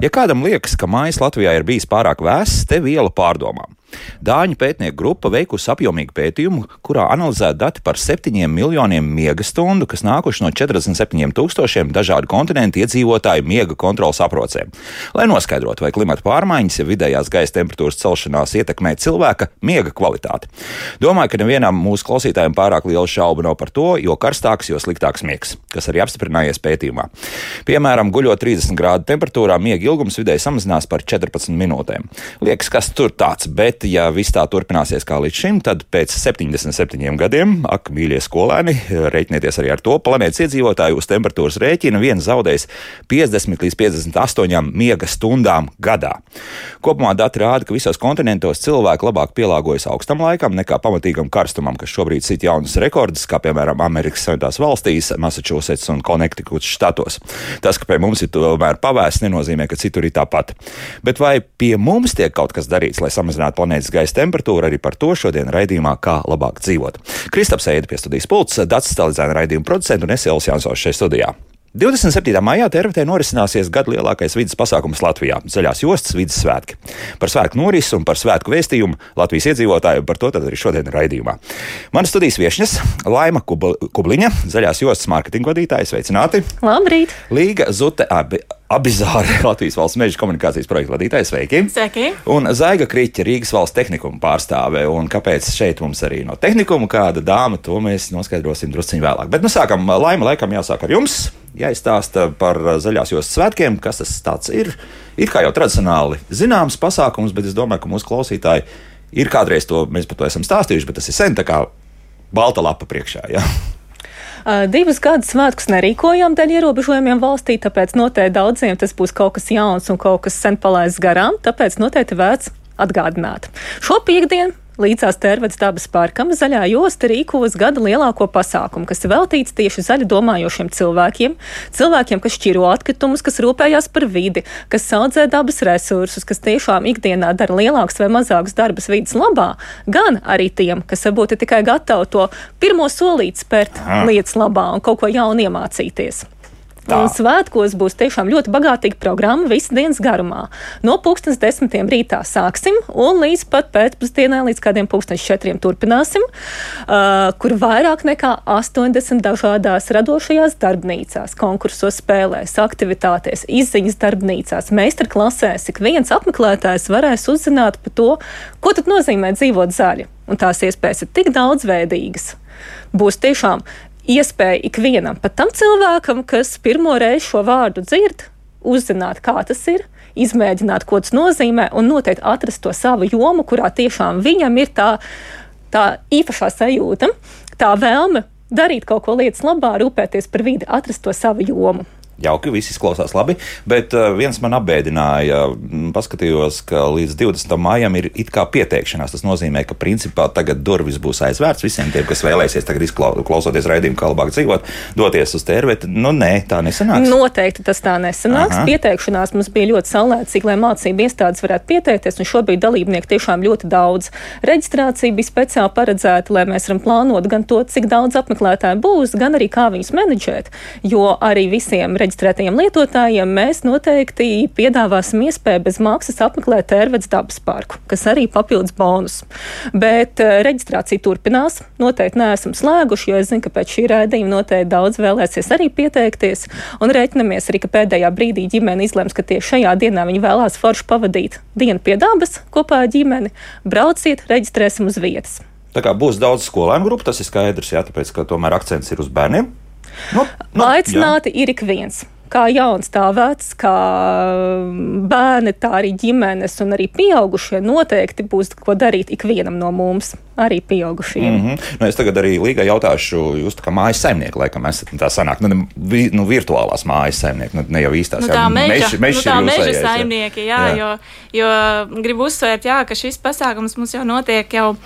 Ja kādam liekas, ka mājas Latvijā ir bijis pārāk vēss, te viela pārdomām. Dāņu pētnieku grupa veikusi apjomīgu pētījumu, kurā analizēta dati par 7 miljoniem miega stundu, kas nākuši no 47 tūkstošiem dažādu kontinentu iedzīvotāju miega kontrolas aprocēm. Lai noskaidrotu, vai klimata pārmaiņas, ja vidējās gaisa temperatūras celšanās ietekmē cilvēka miega kvalitāti. Domāju, ka nevienam mūsu klausītājiem pārāk liela šauba nav par to, jo karstāks, jo sliktāks miegs, kas arī apstiprinājies pētījumā. Piemēram, guļot 30 grādu temperatūrā, miega ilgums vidēji samazinās par 14 minūtēm. Liekas, kas tur tāds, bet Bet, ja viss tā turpināsies kā līdz šim, tad pēc 77 gadiem, ak, mīļie skolēni, reiķinieties arī ar to, planētas iedzīvotāji uz temperatūras rēķina viens zaudēs 50 līdz 58 miega stundām gadā. Kopumā dati rāda, ka visos kontinentos cilvēki labāk pielāgojas augstam laikam nekā pamatīgam karstumam, kas šobrīd sit jaunas rekordus, kā piemēram Amerikas Savienotās valstīs, Massachusetts un Connecticut štatos. Tas, ka pie mums ir tomēr pavēsts, nenozīmē, ka citur ir tāpat. Bet vai pie mums tiek kaut kas darīts, lai samazinātu planētu? Planētas gaisa temperatūru. Arī par to šodien raidījumā, kā labāk dzīvot. Kristaps Eida pie studijas pults, Dats Stalīdzēna raidījuma producents un Esēls Jansovs šeit studijā. 27. maijā TRVT norisināsies gada lielākais vidas pasākums Latvijā - Zaļās jostas vidas svētki. Par svētku norisi un par svētku vēstījumu Latvijas iedzīvotājiem par to arī šodien raidījumā. Mana studijas viesņas - Laima Kubliņa, Zaļās jostas mārketinga vadītāja. Sveicināti! Labrīt! Līga Zute abi. Abizāri Latvijas valsts meža komunikācijas projekta vadītājs. Sveiki! Sveiki! Un Zaiga Kriķa, Rīgas valsts tehnikuma pārstāve. Un kāpēc šeit mums arī no tehnikuma kāda dāma, to mēs noskaidrosim drusciņā vēlāk. Bet nu sākam, laima laikam jāsāk ar jums jāizstāsta par zaļās jostas svētkiem, kas tas ir. Ir kā jau tradicionāli zināms pasākums, bet es domāju, ka mūsu klausītāji ir kādreiz to, mēs par to esam stāstījuši, bet tas ir sen tā kā balta lapa priekšā. Ja? Uh, divus gadus svētkus nerīkojām dēļ ierobežojumiem valstī, tāpēc noteikti daudziem tas būs kaut kas jauns un kaut kas sen palaists garām, tāpēc noteikti vērts atgādināt. Šo piekdienu Līdzās Tērvedes dabas parkam zaļā josta rīkos gada lielāko pasākumu, kas ir veltīts tieši zaļi domājošiem cilvēkiem, cilvēkiem, kas šķiro atkritumus, kas rūpējās par vidi, kas audzē dabas resursus, kas tiešām ikdienā dara lielākus vai mazākus darbus vidas labā, gan arī tiem, kas varbūt ir tikai gatavi to pirmo solīti spērt lietas labā un kaut ko jaunu iemācīties. Un svētkos būs tiešām ļoti bagātīga programma visas dienas garumā. No pulkstens desmitiem rītā sāksim un līdz pat pēcpusdienai, līdz kādiem pulkstens četriem turpināsim, uh, kur vairāk nekā 80 dažādās radošajās darbnīcās, konkursos, spēlēs, aktivitātēs, izziņas darbnīcās, meistarklasēs, ik viens apmeklētājs varēs uzzināt par to, ko tad nozīmē dzīvot zaļi. Un tās iespējas ir tik daudzveidīgas būs tiešām iespēja ikvienam, pat tam cilvēkam, kas pirmo reizi šo vārdu dzird, uzzināt, kā tas ir, izmēģināt, ko tas nozīmē, un noteikti atrast to savu jomu, kurā tiešām viņam ir tā, tā īpašā sajūta, tā vēlme darīt kaut ko lietas labā, rūpēties par vidi, atrast to savu jomu jauki, viss izklausās labi. Bet uh, viens man apbēdināja, paskatījos, ka līdz 20. maijam ir it kā pieteikšanās. Tas nozīmē, ka principā tagad durvis būs aizvērts visiem tiem, kas vēlēsies tagad izklausoties raidījumu, kā labāk dzīvot, doties uz tērveti. Nu, nē, tā nesanāks. Noteikti tas tā nesanāks. Aha. Pieteikšanās mums bija ļoti saulēcīga, lai mācību iestādes varētu pieteikties, un šobrīd dalībnieku tiešām ļoti daudz. Reģistrācija bija speciāli paredzēta, lai mēs varam plānot gan to, cik daudz apmeklētāju būs, gan arī kā viņus menedžēt, jo arī visiem reģistrācijām reģistrētajiem lietotājiem mēs noteikti piedāvāsim iespēju bez maksas apmeklēt Tērvedes dabas parku, kas arī papildus bonus. Bet uh, reģistrācija turpinās. Noteikti neesam slēguši, jo es zinu, ka pēc šī rādījuma noteikti daudz vēlēsies arī pieteikties. Un reiķinamies arī, ka pēdējā brīdī ģimene izlems, ka tieši šajā dienā viņi vēlās forši pavadīt dienu pie dabas kopā ar ģimeni. Brauciet, reģistrēsim uz vietas. Tā kā būs daudz skolēnu grupu, tas ir skaidrs, jā, tāpēc, ka tomēr akcents ir uz bērniem. Nu, nu, Aicināti jā. ir ik viens kā jauns, tā vecs, kā bērni, tā arī ģimenes un arī pieaugušie noteikti būs ko darīt ikvienam no mums, arī pieaugušiem. Mm -hmm. nu, es tagad arī Līgai jautāšu, jūs kā mājas saimnieki, laikam, esat tā sanāk, nu, vi, nu virtuālās mājas saimnieki, nu, ne jau īstās. Nu, tā jā, meža, meži nu, tā meža jūsējais, saimnieki, jā, jā. Jo, jo gribu uzsvērt, jā, ka šis pasākums mums jau notiek jau,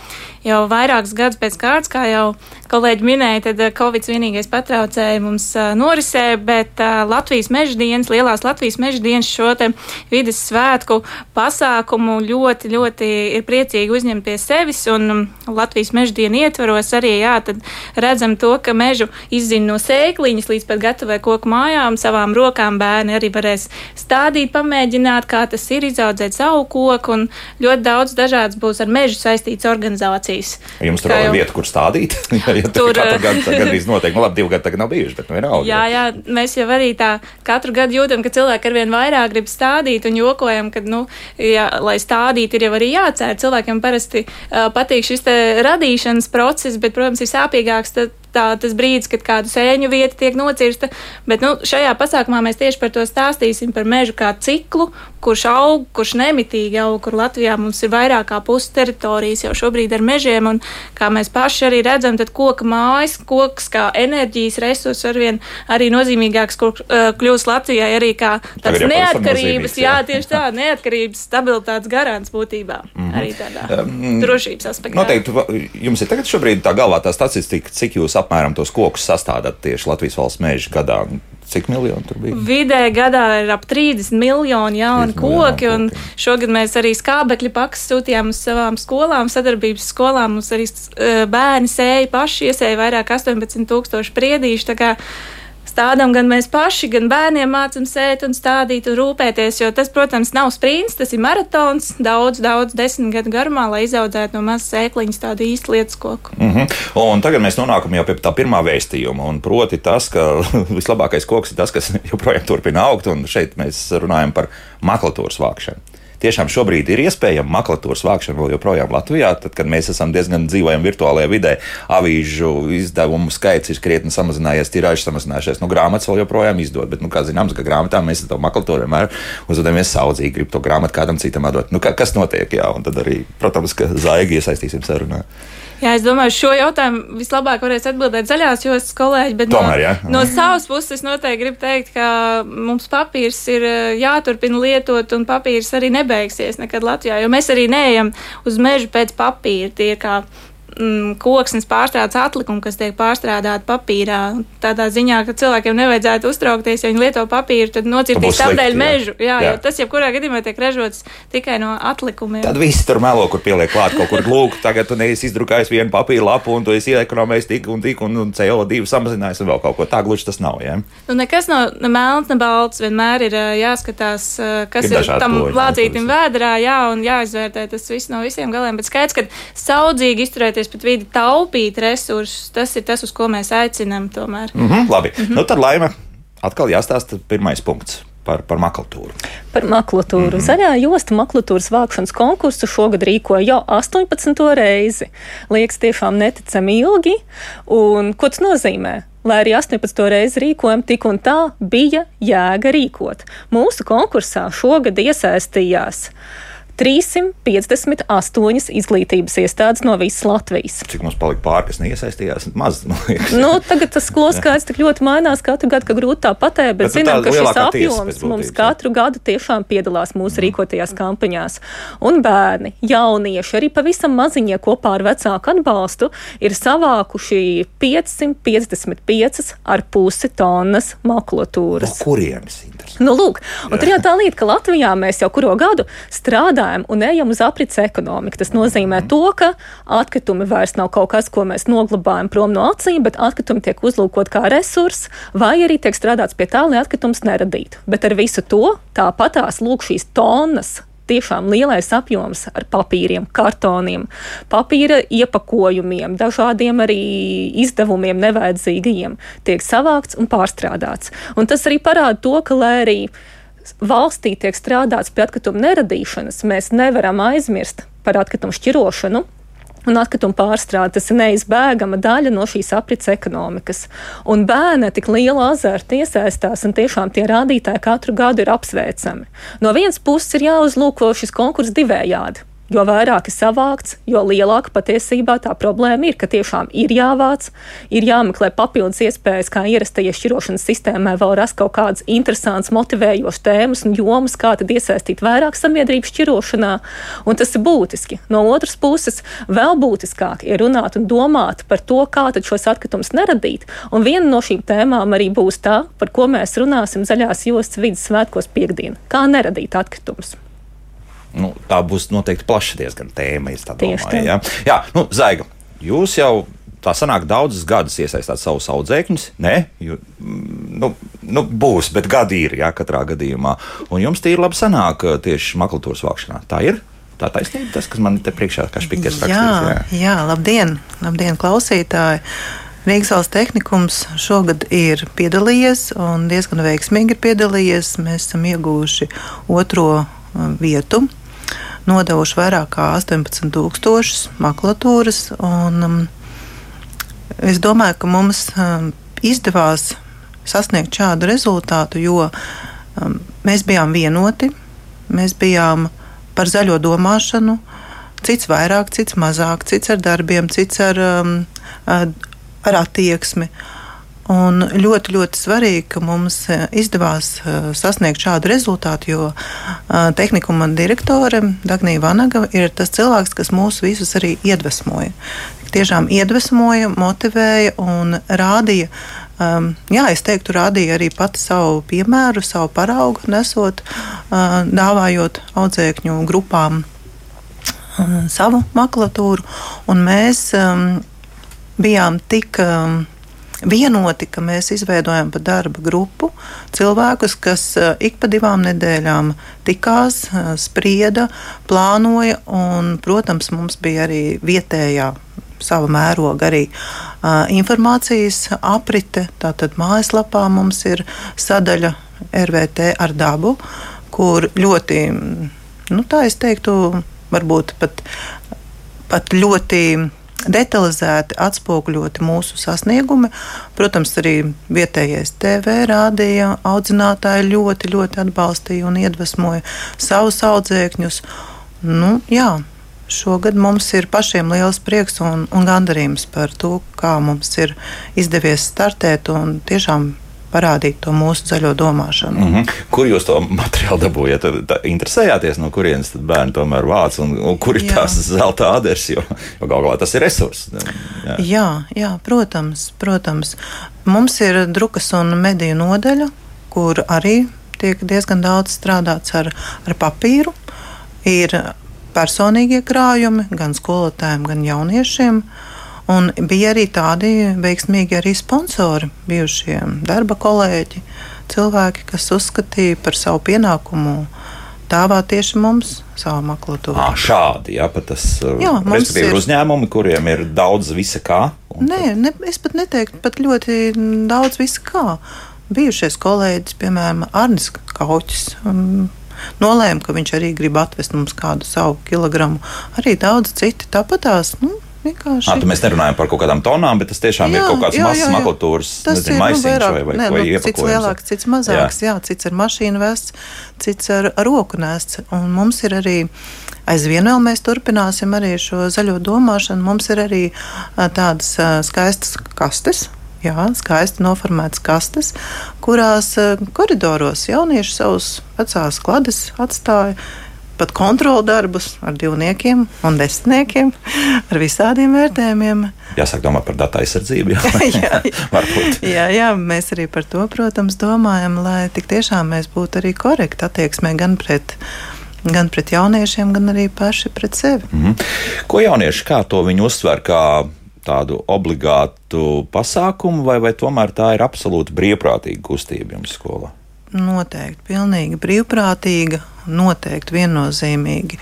jau vairākus gadus pēc kārtas, kā jau kolēģi minēja, tad Covid vienīgais patraucēja mums norisē, bet uh, Latvijas meža dienas, lielās Latvijas meža dienas šo vidas svētku pasākumu ļoti, ļoti ir priecīgi uzņemt pie sevis. Un Latvijas meža dienu ietvaros arī jā, redzam to, ka mežu izzina no sēkliņas līdz pat gatavai koku mājām, savām rokām bērni arī varēs stādīt, pamēģināt, kā tas ir izaudzēt savu koku, un ļoti daudz dažādas būs ar mežu saistītas organizācijas. Jums tur ir vieta, kur stādīt? ja, ja tur gadu gandrīz notiek, nu labi, divi gadi tagad nav bijuši, bet nu ir auga. Jā, jā, mēs jau arī tā katru gadu jūtam, ka cilvēki arvien vairāk grib stādīt un jokojam, ka, nu, jā, lai stādīt ir jau arī jācēr. Cilvēkiem parasti uh, patīk šis te radīšanas process, bet, protams, ir sāpīgāks tad, tā, tas brīdis, kad kāda sēņu vieta tiek nocirsta. Bet nu, šajā pasākumā mēs tieši par to stāstīsim, par mežu kā ciklu, kurš aug, kurš nemitīgi aug, kur Latvijā mums ir vairāk kā pusi teritorijas jau šobrīd ar mežiem. Un, kā mēs paši arī redzam, tad koka mājas, koks kā enerģijas resurss arvien arī nozīmīgāks, uh, kļūst Latvijai arī kā tāds neatkarības, jā, tieši tā, neatkarības stabilitātes garants būtībā. Mm -hmm. Arī tādā um, drošības aspektā. Noteikti jums ir tagad šobrīd tā galvā tā statistika, cik jūs apmēram tos kokus sastādāt tieši Latvijas valsts meža gadā? Cik miljoni tur bija? Vidēji gadā ir ap 30 miljoni jaunu koki, un šogad mēs arī skābekļa pakas sūtījām uz savām skolām, sadarbības skolām. Mums arī bērni sēja paši, iesēja vairāk 18 tūkstoši priedīšu stādām gan mēs paši, gan bērniem mācām sēt un stādīt un rūpēties. Jo tas, protams, nav sprints, tas ir maratons daudz, daudz desmit gadu garumā, lai izaudzētu no mazas sēkliņas tādu īstu lietas koku. Mm -hmm. Un tagad mēs nonākam jau pie tā pirmā vēstījuma, un proti tas, ka vislabākais koks ir tas, kas joprojām turpina augt, un šeit mēs runājam par maklatūras vākšanu tiešām šobrīd ir iespējama maklatūras vākšana vēl joprojām Latvijā, tad, kad mēs esam diezgan dzīvojam virtuālajā vidē, avīžu izdevumu skaits ir krietni samazinājies, tirāžas samazinājušies. Nu, grāmatas vēl joprojām izdod, bet, nu, kā zināms, ka grāmatā mēs to maklatūru vienmēr uzvedamies saudzīgi, grib to grāmatu kādam citam atdot. Nu, kas notiek, jā, un tad arī, protams, ka zaigi iesaistīsim sarunā. Jā, es domāju, šo jautājumu vislabāk varēs atbildēt zaļās jostas kolēģi, bet Tomēr, no, ja. no savas puses es noteikti gribu teikt, ka mums papīrs ir eh, jāturpina lietot, un papīrs arī nebeigsies nekad Latvijā, jo mēs arī neejam uz mežu pēc papīra. Tie kā mm, koksnes pārstrādes atlikumi, kas tiek pārstrādāti papīrā. Tādā ziņā, ka cilvēkiem nevajadzētu uztraukties, ja viņi lieto papīru, tad nocirtīs tādēļ mežu. Jā, jā. tas jebkurā gadījumā tiek ražots tikai no atlikumiem. Tad viss tur melo, kur pieliek klāt kaut kur lūk, tagad tu neesi izdrukājis vienu papīra lapu un tu esi iekonomējis tik un tik un, un CO2 samazinājis un vēl kaut ko. Tā gluži tas nav. Ja? Nu, nekas nav ne melns, ne balts. Vienmēr ir jāskatās, kas ir, ir tam lādzītim vēdrā, jā, un jāizvērtē tas viss no visiem galiem. Bet skaidrs, ka saudzīgi izturēties rūpēties par vidi, taupīt resursus, tas ir tas, uz ko mēs aicinām tomēr. Mm -hmm, labi, mm -hmm. nu tad laima atkal jāstāsta pirmais punkts par, par maklatūru. Par maklatūru. Mm -hmm. Zaļā josta maklatūras vākšanas konkursu šogad rīkoja jau 18. reizi. Liekas, tiešām neticami ilgi. Un ko tas nozīmē? Lai arī 18. reizi rīkojam, tik un tā bija jēga rīkot. Mūsu konkursā šogad iesaistījās 358 izglītības iestādes no visas Latvijas. Cik mums palika pāri, kas neiesaistījās? Maz, nu, tagad tas skolu skaits tik ļoti mainās katru gadu, ka grūti tā pateikt, bet, bet zinām, ka šis apjoms mums katru gadu tiešām piedalās mūsu mm. rīkotajās kampaņās. Un bērni, jaunieši, arī pavisam maziņie kopā ar vecāku atbalstu ir savākuši 555 ar pusi tonnas makulatūras. No kurienes? Nu, lūk, un tur jau tā lieta, ka Latvijā mēs jau kuro gadu strādājam un ejam uz aprits ekonomiku. Tas nozīmē to, ka atkritumi vairs nav kaut kas, ko mēs noglabājam prom no acīm, bet atkritumi tiek uzlūkot kā resurs, vai arī tiek strādāts pie tā, lai atkritums neradītu. Bet ar visu to tāpatās lūk šīs tonnas tiešām lielais apjoms ar papīriem, kartoniem, papīra iepakojumiem, dažādiem arī izdevumiem nevajadzīgajiem tiek savākts un pārstrādāts. Un tas arī parāda to, ka, lai arī valstī tiek strādāts pie atkrituma neradīšanas, mēs nevaram aizmirst par atkritumu šķirošanu, un atkritumu pārstrāde. Ir neizbēgama daļa no šīs aprits ekonomikas. Un bērni tik liela azarta iesaistās, un tiešām tie rādītāji katru gadu ir apsveicami. No vienas puses ir jāuzlūko šis konkurss divējādi. Jo vairāk ir savākts, jo lielāka patiesībā tā problēma ir, ka tiešām ir jāvāc, ir jāmeklē papildus iespējas, kā ierastajai šķirošanas sistēmai vēl rast kaut kādas interesantas, motivējošas tēmas un jomas, kā tad iesaistīt vairāk sabiedrības šķirošanā. Un tas ir būtiski. No otras puses, vēl būtiskāk ir runāt un domāt par to, kā šos atkritumus neradīt. Un viena no šīm tēmām arī būs tā, par ko mēs runāsim zaļās jostas vidas svētkos piekdien - kā neradīt atkritumus. Nu, tā būs noteikti plaša diezgan tēma. Domāju, ja? Jā, nu, Zaiga, jūs jau tā sanāk daudzus gadus iesaistāt savus audzēkņus. Nē, jū, mm, nu, nu, būs, bet gadi ir, jā, katrā gadījumā. Un jums tie ir labi sanāk tieši makulatūras vākšanā. Tā ir? Tā taisnība, tas, kas man te priekšā kā špikers rakstīts. Jā, jā. jā, labdien, labdien, klausītāji! Rīgas valsts tehnikums šogad ir piedalījies un diezgan veiksmīgi ir piedalījies. Mēs esam ieguvuši otro vietu, nodevuši vairāk kā 18,000 makulatūras. Un, um, Es domāju, ka mums um, izdevās sasniegt šādu rezultātu, jo um, mēs bijām vienoti, mēs bijām par zaļo domāšanu, cits vairāk, cits mazāk, cits ar darbiem, cits ar, um, ar attieksmi. Un ļoti, ļoti svarīgi, ka mums uh, izdevās uh, sasniegt šādu rezultātu, jo uh, tehnikuma direktore Dagnija Vanaga ir tas cilvēks, kas mūs visus arī iedvesmoja tiešām iedvesmoja, motivēja un rādīja. Um, jā, es teiktu, rādīja arī pati savu piemēru, savu paraugu, nesot, uh, dāvājot audzēkņu grupām uh, savu makulatūru. Mēs um, bijām tik. Um, vienoti, ka mēs izveidojam pa darba grupu cilvēkus, kas uh, ik pa divām nedēļām tikās, uh, sprieda, plānoja, un, protams, mums bija arī vietējā sava mēroga arī uh, informācijas aprite. Tātad mājaslapā mums ir sadaļa RVT ar dabu, kur ļoti, nu, tā es teiktu, varbūt pat, pat ļoti detalizēti atspoguļoti mūsu sasniegumi. Protams, arī vietējais TV rādīja, audzinātāji ļoti, ļoti atbalstīja un iedvesmoja savus audzēkņus. Nu, jā, Šogad mums ir pašiem liels prieks un, un gandarījums par to, kā mums ir izdevies startēt un tiešām parādīt to mūsu zaļo domāšanu. Mm -hmm. Kur jūs to materiālu dabūjāt? Tā, interesējāties, no kurienes bērni tomēr vāc un, un kur ir jā. tās zelta aders, jo, jo galu galā tas ir resurs. Jā. jā, jā, protams, protams. Mums ir drukas un mediju nodeļa, kur arī tiek diezgan daudz strādāts ar, ar papīru. Ir personīgie krājumi gan skolotājiem, gan jauniešiem. Un bija arī tādi veiksmīgi arī sponsori, bijušie darba kolēģi, cilvēki, kas uzskatīja par savu pienākumu dāvāt tieši mums savu makulatūru. À, šādi, jā, pat tas jā, ir uzņēmumi, kuriem ir daudz visa kā. Nē, ne, es pat neteiktu, pat ļoti daudz visa kā. Bijušais kolēģis, piemēram, Arnis Kauķis. Um, nolēma, ka viņš arī grib atvest mums kādu savu kilogramu. Arī daudz citi tāpatās. Nu, Vienkārši. À, mēs nerunājam par kaut kādām tonām, bet tas tiešām jā, ir kaut kāds mazs makultūras maisiņš nu, vai, vai, ne, vai nu, Cits lielāks, cits mazāks, jā. jā, cits ar mašīnu vests, cits ar, ar roku nests. Un mums ir arī aizvien vēl mēs turpināsim arī šo zaļo domāšanu. Mums ir arī tādas skaistas kastes jā, skaisti noformētas kastes, kurās koridoros jaunieši savus vecās klades atstāja. Pat kontrolu darbus ar divniekiem un desmitniekiem, ar visādiem vērtējumiem. Jāsaka, domā par datu aizsardzību. Jā, jā, jā, jā, mēs arī par to, protams, domājam, lai tik tiešām mēs būtu arī korekti attieksmē gan pret gan pret jauniešiem, gan arī paši pret sevi. Mm -hmm. Ko jaunieši, kā to viņi uztver, kā tādu obligātu pasākumu, vai, vai tomēr tā ir absolūti brīvprātīga kustība jums skolā? Noteikti, pilnīgi brīvprātīga, noteikti viennozīmīgi.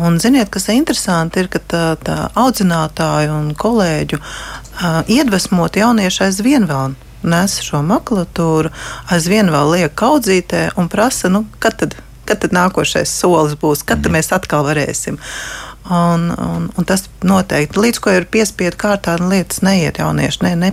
Un ziniet, kas ir interesanti, ir, ka tā, tā audzinātāju un kolēģu uh, iedvesmot jaunieši aizvien vēl nes šo makulatūru, aizvien vēl liek kaudzītē un prasa, nu, kad tad, kad tad nākošais solis būs, kad mm. mēs atkal varēsim. Un, un, un tas noteikti līdz ko ir piespiedu kārtā, lietas neiet jaunieši. Ne, ne,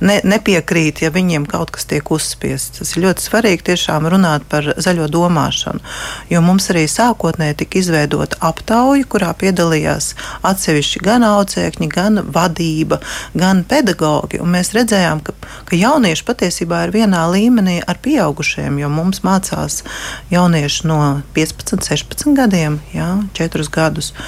ne, nepiekrīt, ja viņiem kaut kas tiek uzspiests. Tas ir ļoti svarīgi tiešām runāt par zaļo domāšanu. Jo mums arī sākotnēji tika izveidota aptauja, kurā piedalījās atsevišķi gan audzēkņi, gan vadība, gan pedagogi. Un mēs redzējām, ka, ka jaunieši patiesībā ir vienā līmenī ar pieaugušiem, jo mums mācās jaunieši no 15, 16 gadiem, jā, 4 gadus.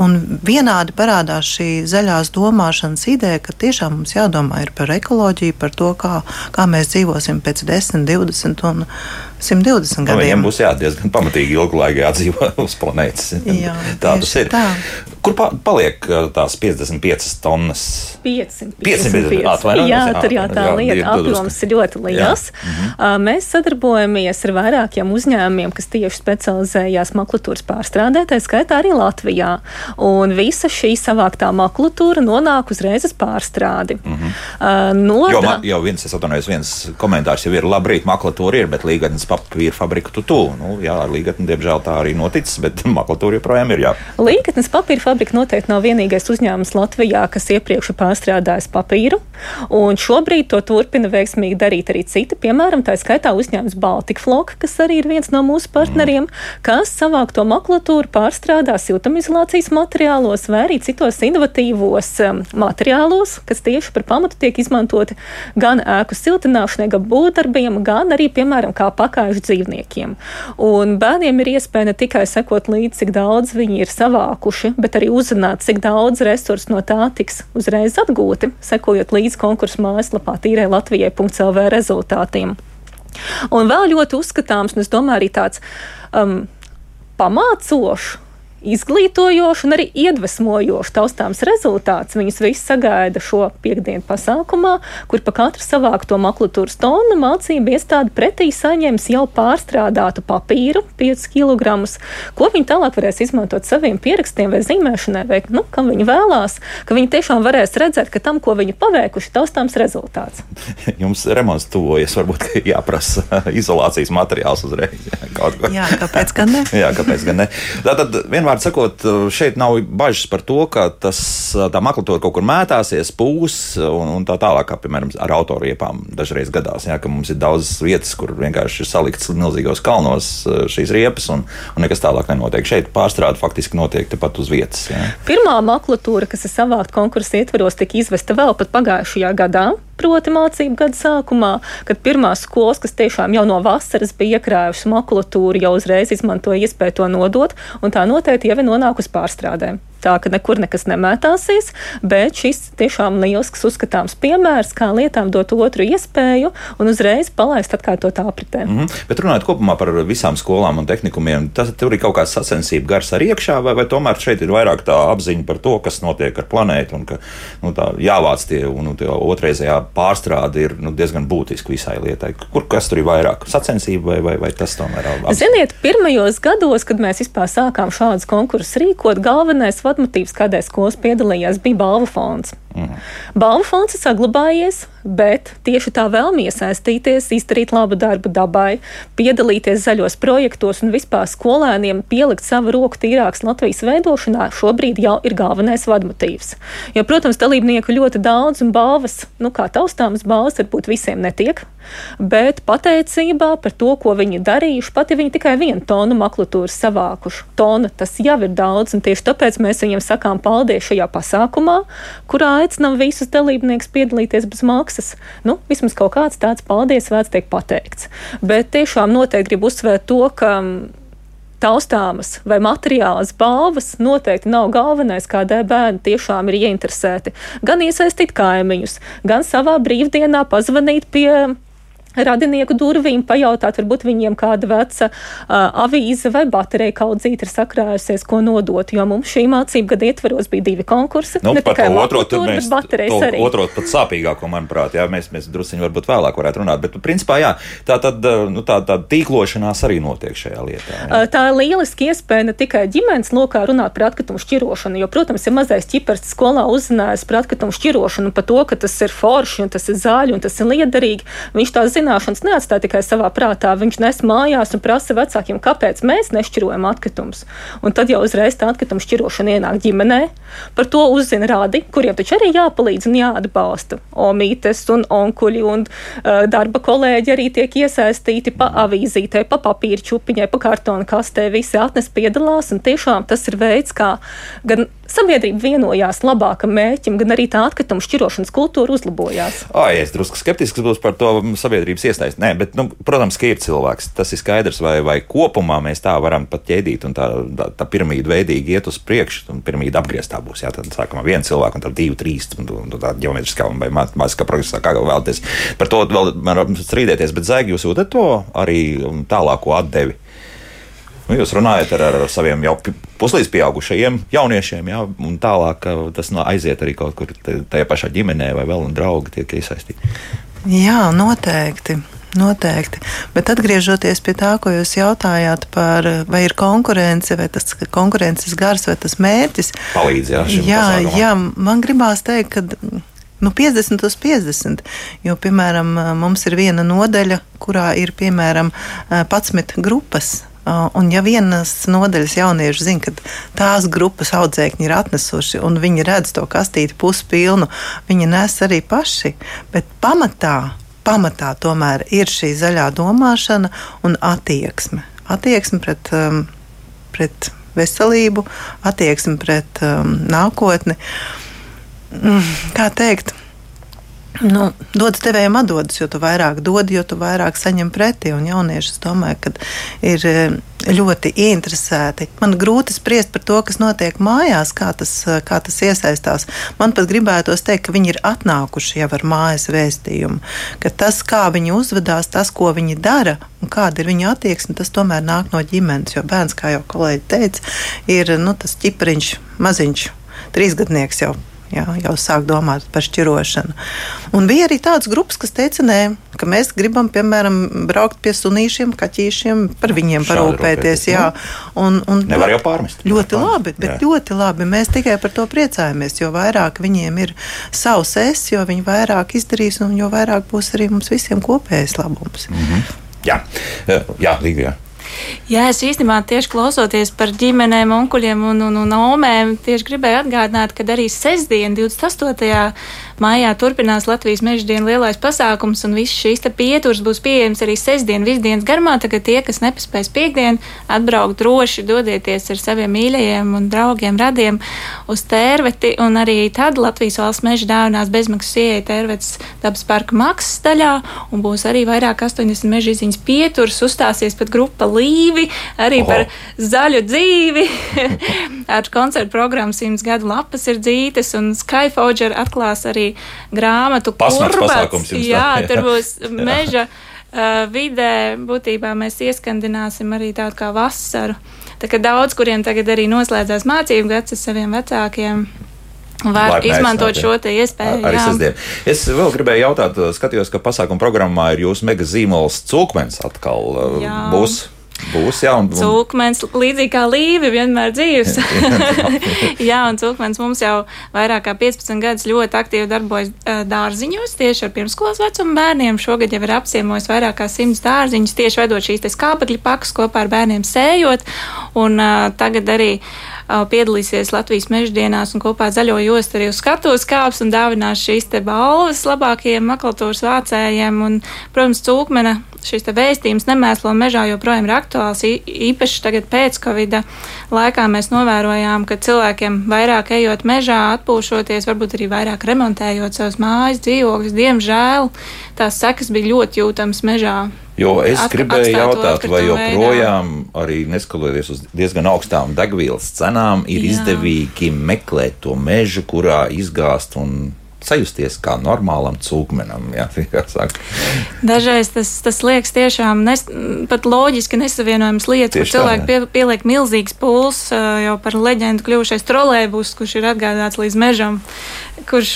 Un vienādi parādās šī zaļās domāšanas ideja, ka tiešām mums jādomā par ekoloģiju, par to, kā, kā mēs dzīvosim pēc 10, 20 un 120 gadiem. Nu, viņiem būs jā, diezgan pamatīgi ilgu laiku jādzīvo uz planētas. Jā, Tādus ir. Tā. Kur pa, paliek tās 55 tonnas? 555. Jā, tur jau tā jā, lieta apjoms ir ļoti liels. Mhm. Mēs sadarbojamies ar vairākiem uzņēmumiem, kas tieši specializējās makulatūras pārstrādē, tā skaitā arī Latvijā. Un visa šī savāktā makulatūra nonāk uzreiz uz pārstrādi. Mhm. Uh, no jo, man, jau viens, es atvainojos, viens komentārs jau ir, labrīt, makulatūra ir, bet līgatnes papīra fabrika tu tu. Nu, jā, ar līgatni, diemžēl tā arī noticis, bet makulatūra joprojām ir jā. Līgatnes papīra fabrika noteikti nav vienīgais uzņēmums Latvijā, kas iepriekš ir pārstrādājis papīru. Un šobrīd to turpina veiksmīgi darīt arī citi. Piemēram, tā skaitā uzņēmums Baltikfloka, kas arī ir viens no mūsu partneriem, kas savākto makulatūru pārstrādā siltumizolācijas materiālos vai arī citos inovatīvos um, materiālos, kas tieši par pamatu tiek izmantoti gan ēku siltināšanai, gan būvdarbiem, gan arī, piemēram, kā pakāžu dzīvniekiem. Un bērniem ir iespēja ne tikai sekot līdzi, cik daudz viņi ir savākuši, bet arī uzzināt, cik daudz resursu no tā tiks uzreiz atgūti, sekojot līdzi konkursu mājaslapā tīrai Latvijai.lv rezultātiem. Un vēl ļoti uzskatāms, un es domāju, arī tāds um, pamācošs izglītojošs un arī iedvesmojošs taustāms rezultāts. Viņus visi sagaida šo piekdienu pasākumā, kur pa katru savākto makulatūras tonu mācību iestāde pretī saņems jau pārstrādātu papīru, 5 kg, ko viņi tālāk varēs izmantot saviem pierakstiem vai zīmēšanai, vai nu, kam viņi vēlās, ka viņi tiešām varēs redzēt, ka tam, ko viņi paveikuši, taustāms rezultāts. Jums remonts tuvojas, varbūt jāprasa izolācijas materiāls uzreiz. Jā, jā kāpēc gan ne? jā, kāpēc gan ne? Tātad vienmēr vienmēr sakot, šeit nav bažas par to, ka tas, tā makulatūra kaut kur mētāsies, pūs un, un tā tālāk, kā piemēram ar autoriepām dažreiz gadās. Jā, ka mums ir daudz vietas, kur vienkārši ir salikts milzīgos kalnos šīs riepas un, un nekas tālāk nenotiek. Šeit pārstrāde faktiski notiek tepat uz vietas. Jā. Pirmā makulatūra, kas ir savākta konkursa ietvaros, tika izvesta vēl pat pagājušajā gadā proti mācību gada sākumā, kad pirmās skolas, kas tiešām jau no vasaras bija iekrājušas makulatūru, jau uzreiz izmantoja iespēju to nodot, un tā noteikti jau ir nonākusi pārstrādēm tā ka nekur nekas nemētāsies, bet šis tiešām lielisks uzskatāms piemērs, kā lietām dot otru iespēju un uzreiz palaist atkārtot apritē. Mm -hmm. Bet runājot kopumā par visām skolām un tehnikumiem, tas tur ir kaut kāds sacensību gars ar iekšā, vai, vai tomēr šeit ir vairāk tā apziņa par to, kas notiek ar planētu un ka nu, jāvāc tie, un nu, tie otrreizējā pārstrāde ir nu, diezgan būtiski visai lietai. Kur kas tur ir vairāk? Sacensība vai, vai, vai tas tomēr ir? Ziniet, pirmajos gados, kad mēs vispār sākām šādus konkursus rīkot, galvenais vadmotīvs, kādēļ skolas piedalījās, bija balvu fonds. Mm. Balvu fonds ir saglabājies, bet tieši tā vēlme iesaistīties, izdarīt labu darbu dabai, piedalīties zaļos projektos un vispār skolēniem pielikt savu roku tīrākas Latvijas veidošanā šobrīd jau ir galvenais vadmotīvs. Jo, protams, dalībnieku ļoti daudz un balvas, nu kā taustāmas balvas, varbūt visiem netiek, bet pateicībā par to, ko viņi darījuši, pat ja viņi tikai vienu tonu maklatūras savākuši. Tona tas jau ir daudz, un tieši tāpēc mēs viņiem sakām paldies šajā pasākumā, kurā aicinām visus dalībniekus piedalīties bez maksas. Nu, vismaz kaut kāds tāds paldies vērts tiek pateikts. Bet tiešām noteikti gribu uzsvērt to, ka taustāmas vai materiālas balvas noteikti nav galvenais, kādēļ bērni tiešām ir ieinteresēti. Gan iesaistīt kaimiņus, gan savā brīvdienā pazvanīt pie radinieku durvīm, pajautāt, varbūt viņiem kāda veca uh, avīze vai baterija kaudzīte ir sakrājusies, ko nodot. Jo mums šī mācību gada ietvaros bija divi konkursi. Nu, ne tikai otro, tur mēs baterijas arī. Otro pat sāpīgāko, manuprāt, jā, mēs, mēs drusiņi varbūt vēlāk varētu runāt, bet principā jā, tā tad, nu, tā, tā tīklošanās arī notiek šajā lietā. Jā. Tā ir lieliski iespēja ne tikai ģimenes lokā runāt par atkritumu šķirošanu, jo, protams, ja mazais ķipars skolā uzzinājis par atkritumu šķirošanu, par to, ka tas ir forši un tas ir zāļi un tas ir liederīgi, viņš tā zina zināšanas neatstāja tikai savā prātā. Viņš nes mājās un prasa vecākiem, kāpēc mēs nešķirojam atkritumus. Un tad jau uzreiz tā atkrituma šķirošana ienāk ģimenē. Par to uzzina rādi, kuriem taču arī jāpalīdz un jāatbalsta. Omītes un onkuļi un uh, darba kolēģi arī tiek iesaistīti pa avīzītē, pa papīra čupiņai, pa kartona kastē. Visi atnes piedalās un tiešām tas ir veids, kā gan sabiedrība vienojās labākam mērķim, gan arī tā atkrituma šķirošanas kultūra uzlabojās. Ai, es drusku skeptisks būšu par to sabiedrības iesaisti. Nē, bet, nu, protams, ka ir cilvēks. Tas ir skaidrs, vai, vai kopumā mēs tā varam pat ķēdīt un tā, tā, tā piramīda veidīgi iet uz priekšu, un piramīda apgrieztā būs. Jā, tad sākumā viena cilvēka, un tad divi, trīs, un, un, un tā ģeometriskā vai māksliniskā progresā, kā vēlaties. Par to vēl varam strīdēties, bet zēgi jūs jūtat to arī tālāko atdevi. Nu, jūs runājat ar, ar saviem jau puslīdz pieaugušajiem jauniešiem, jā, un tālāk tas no aiziet arī kaut kur tajā pašā ģimenē vai vēl un draugi tiek iesaistīti. Jā, noteikti. Noteikti. Bet atgriežoties pie tā, ko jūs jautājāt par, vai ir konkurence, vai tas konkurences gars, vai tas mērķis. Palīdz, jā, jā, jā, man gribās teikt, ka nu, 50 uz 50. Jo, piemēram, mums ir viena nodaļa, kurā ir piemēram 11 grupas. Un, ja vienas nodaļas jaunieši zina, ka tās grupas audzēkņi ir atnesuši un viņi redz to kastīti puspilnu, viņi nes arī paši. Bet pamatā, pamatā tomēr ir šī zaļā domāšana un attieksme. Attieksme pret, um, pret veselību, attieksme pret um, nākotni. Mm, kā teikt? Nu, dodas devējiem atdodas, jo tu vairāk dod, jo tu vairāk saņem pretī. Un jaunieši, es domāju, ka ir e, ļoti ieinteresēti. Man grūti spriest par to, kas notiek mājās, kā tas, e, kā tas iesaistās. Man pat gribētos teikt, ka viņi ir atnākuši jau ar mājas vēstījumu, ka tas, kā viņi uzvedās, tas, ko viņi dara un kāda ir viņu attieksme, tas tomēr nāk no ģimenes. Jo bērns, kā jau kolēģi teica, ir nu, tas ķipariņš, maziņš, trīsgadnieks jau jā, jau sāk domāt par šķirošanu. Un bija arī tādas grupas, kas teica, nē, ka mēs gribam, piemēram, braukt pie sunīšiem, kaķīšiem, par viņiem parūpēties. Jā, nu, un, un nevar jau pārmest. Ļoti pārmest. labi, bet jā. ļoti labi. Mēs tikai par to priecājamies, jo vairāk viņiem ir savs es, jo viņi vairāk izdarīs un jo vairāk būs arī mums visiem kopējs labums. Mm -hmm. Jā, jā, Līga. Jā, es īstenībā tieši klausoties par ģimenēm, onkuļiem un, un, un omēm, tieši gribēju atgādināt, ka arī sestdien, 28 Mājā turpinās Latvijas meža dienas lielais pasākums, un viss šīs pieturas būs pieejams arī sestdien, visdienas garumā. Tagad tie, kas nepaspēs piekdien, atbraukt droši, dodieties ar saviem mīļajiem un draugiem, radiem uz tērveti, un arī tad Latvijas valsts meža dāvinās bezmaksas ieeja tērvetes dabas parka maksas daļā, un būs arī vairāk 80 meža izziņas pieturas, uzstāsies pat grupa Līvi, arī Oho. par zaļu dzīvi, ar koncertu programmu simts gadu lapas ir dzītes, un Skyforger atklās arī grāmatu kurbats. Jā, jā, tur būs meža uh, vidē. Būtībā mēs ieskandināsim arī tādu kā vasaru. Tā kā daudz, kuriem tagad arī noslēdzās mācību gads ar saviem vecākiem, Var Laipni izmantot šo iespēju. Ar, arī sestdien. Es vēl gribēju jautāt, skatījos, ka pasākuma programmā ir jūsu mega zīmols cūkmens atkal jā. būs. Būs, jā, un. Cūkmens, līdzīgi kā līvi, vienmēr dzīves. jā, un cūkmens mums jau vairāk kā 15 gadus ļoti aktīvi darbojas dārziņos, tieši ar pirmskolas vecumu bērniem. Šogad jau ir apciemojis vairāk kā 100 dārziņus, tieši vedot šīs skāpekļa pakas kopā ar bērniem sējot, un uh, tagad arī piedalīsies Latvijas meždienās un kopā zaļo jostu arī uz skatuves kāps un dāvinās šīs te balvas labākajiem makulatūras vācējiem. Un, protams, cūkmena šis vēstījums nemēslo mežā joprojām ir aktuāls. Īpaši tagad pēc Covid laikā mēs novērojām, ka cilvēkiem vairāk ejot mežā, atpūšoties, varbūt arī vairāk remontējot savus mājas, dzīvokļus, diemžēl tās sekas bija ļoti jūtamas mežā. Jo es At, gribēju jautāt, vai joprojām, arī neskatoties uz diezgan augstām degvielas cenām, ir Jā. izdevīgi meklēt to mežu, kurā izgāzt un sajusties kā normālam cūkmenam. Jā, Dažreiz tas, tas liekas tiešām nes, pat loģiski nesavienojams lietas, Tieši kur cilvēki pie, pieliek milzīgs puls jau par leģendu kļuvušais trolēbus, kurš ir atgādāts līdz mežam, kurš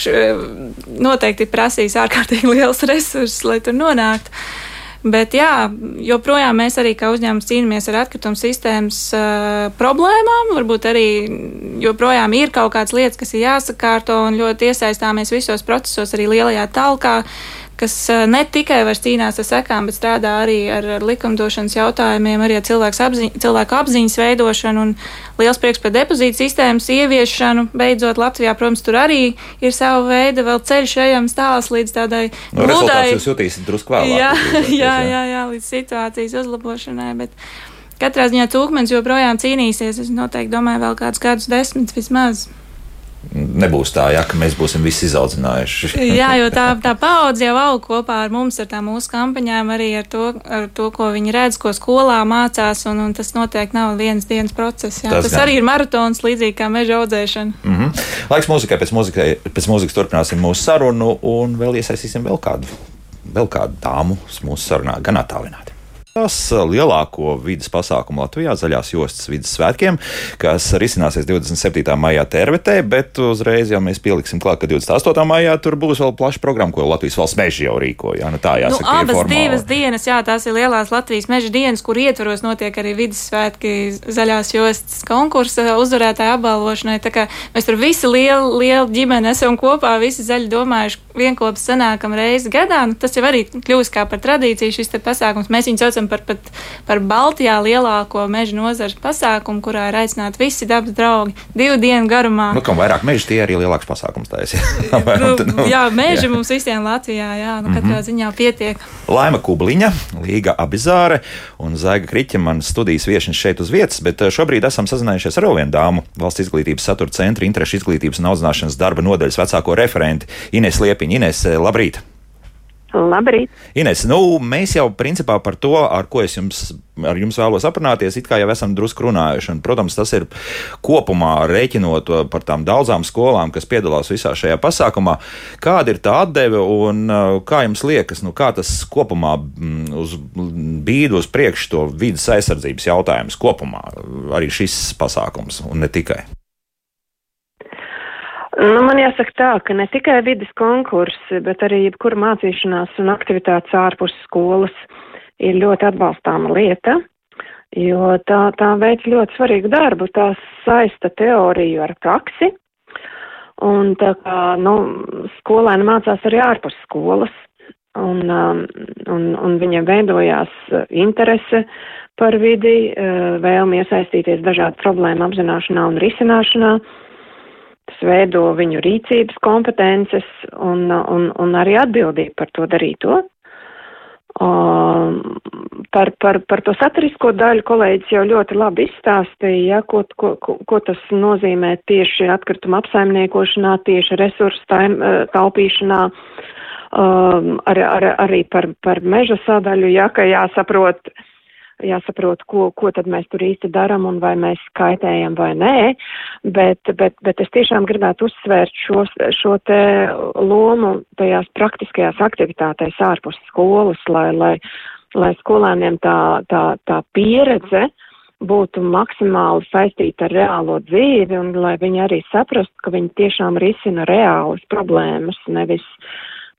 noteikti prasīs ārkārtīgi liels resursus, lai tur nonāktu. Bet jā, joprojām mēs arī kā uzņēmums cīnāmies ar atkritumu sistēmas uh, problēmām. Varbūt arī joprojām ir kaut kādas lietas, kas ir jāsakārto un ļoti iesaistāmies visos procesos, arī lielajā talkā kas eh, ne tikai cīnās ar sekām, bet strādā arī ar, likumdošanas jautājumiem, arī ar apziņ, cilvēku apziņas veidošanu un liels prieks par depozītu sistēmas ieviešanu. Beidzot, Latvijā, protams, tur arī ir sava veida vēl ceļš ejams tāls līdz tādai nu, gludai. Jūs jutīsiet drusku vēlāk. Jā, jā, jā, jā, līdz situācijas uzlabošanai. Bet, Katrā ziņā cūkmens joprojām cīnīsies. Es noteikti domāju, vēl kādus gadus desmit vismaz. Nebūs tā, ja, ka mēs būsim visi izaudzinājuši. Jā, jo tā, tā paudze jau aug kopā ar mums, ar tām mūsu kampaņām, arī ar to, ar to ko viņi redz, ko skolā mācās, un, un tas noteikti nav viens dienas process. Jā. Tas, tas gan. arī ir maratons, līdzīgi kā meža audzēšana. Mm -hmm. Laiks mūzikai, pēc, mūzikai, pēc mūzikas turpināsim mūsu sarunu un vēl iesaistīsim vēl kādu, vēl kādu dāmu mūsu sarunā, gan attālināti. Tas uh, lielāko vidas pasākumu Latvijā, zaļās jostas vidas svētkiem, kas risināsies 27. maijā Tervetē, bet uzreiz jau mēs pieliksim klāt, ka 28. maijā tur būs vēl plaša programma, ko Latvijas valsts meži jau rīkoja. Nu, tā jāsaka. Nu, abas divas dienas, jā, tās ir lielās Latvijas meža dienas, kur ietvaros notiek arī vidas svētki zaļās jostas konkursa uzvarētāja apbalvošanai. Tā kā mēs tur visi lieli, lieli ģimeni esam kopā, visi zaļi domājuši, vienkopus sanākam reizi gadā. Nu, tas jau arī kļūst kā par tradīciju šis pasākums. Mēs viņu saucam runājam par, pat, par Baltijā lielāko meža nozares pasākumu, kurā ir aicināti visi dabas draugi divu dienu garumā. Nu, kam vairāk meža, tie arī lielāks pasākums. Jā, nu, nu, jā, meža jā. mums visiem Latvijā, jā, nu, katrā mm -hmm. ziņā pietiek. Laima Kubliņa, Līga Abizāre un Zaiga Kriķa man studijas viešņas šeit uz vietas, bet eh, šobrīd esam sazinājušies ar vienu dāmu, valsts izglītības satura centra interešu izglītības un audzināšanas darba nodaļas vecāko referenti Ines Liepiņa. Ines, eh, labrīt! Labrīt! Ines, nu, mēs jau principā par to, ar ko es jums, ar jums vēlos aprunāties, it kā jau esam drusku runājuši. Un, protams, tas ir kopumā rēķinot par tām daudzām skolām, kas piedalās visā šajā pasākumā. Kāda ir tā atdeve un uh, kā jums liekas, nu, kā tas kopumā mm, uz bīdu uz priekšu to vidas aizsardzības jautājumus kopumā arī šis pasākums un ne tikai? Nu, man jāsaka tā, ka ne tikai vidas konkursi, bet arī jebkura mācīšanās un aktivitātes ārpus skolas ir ļoti atbalstāma lieta, jo tā, tā veic ļoti svarīgu darbu, tā saista teoriju ar praksi, un tā kā, nu, skolēni mācās arī ārpus skolas, un, um, un, un viņiem veidojās interese par vidi, uh, vēlmi iesaistīties dažādu problēmu apzināšanā un risināšanā tas veido viņu rīcības kompetences un, un, un arī atbildību par to darīto. Um, par, par, par to saturisko daļu kolēģis jau ļoti labi izstāstīja, ja, ko, ko, ko, tas nozīmē tieši atkrituma apsaimniekošanā, tieši resursu taupīšanā, um, ar, ar, arī par, par meža sadaļu, ja, ka jāsaprot, uh, jāsaprot, ko, ko tad mēs tur īsti daram un vai mēs kaitējam vai nē, bet, bet, bet es tiešām gribētu uzsvērt šo, šo te lomu tajās praktiskajās aktivitātēs ārpus skolas, lai, lai, lai skolēniem tā, tā, tā pieredze būtu maksimāli saistīta ar reālo dzīvi un lai viņi arī saprastu, ka viņi tiešām risina reālas problēmas, nevis uh,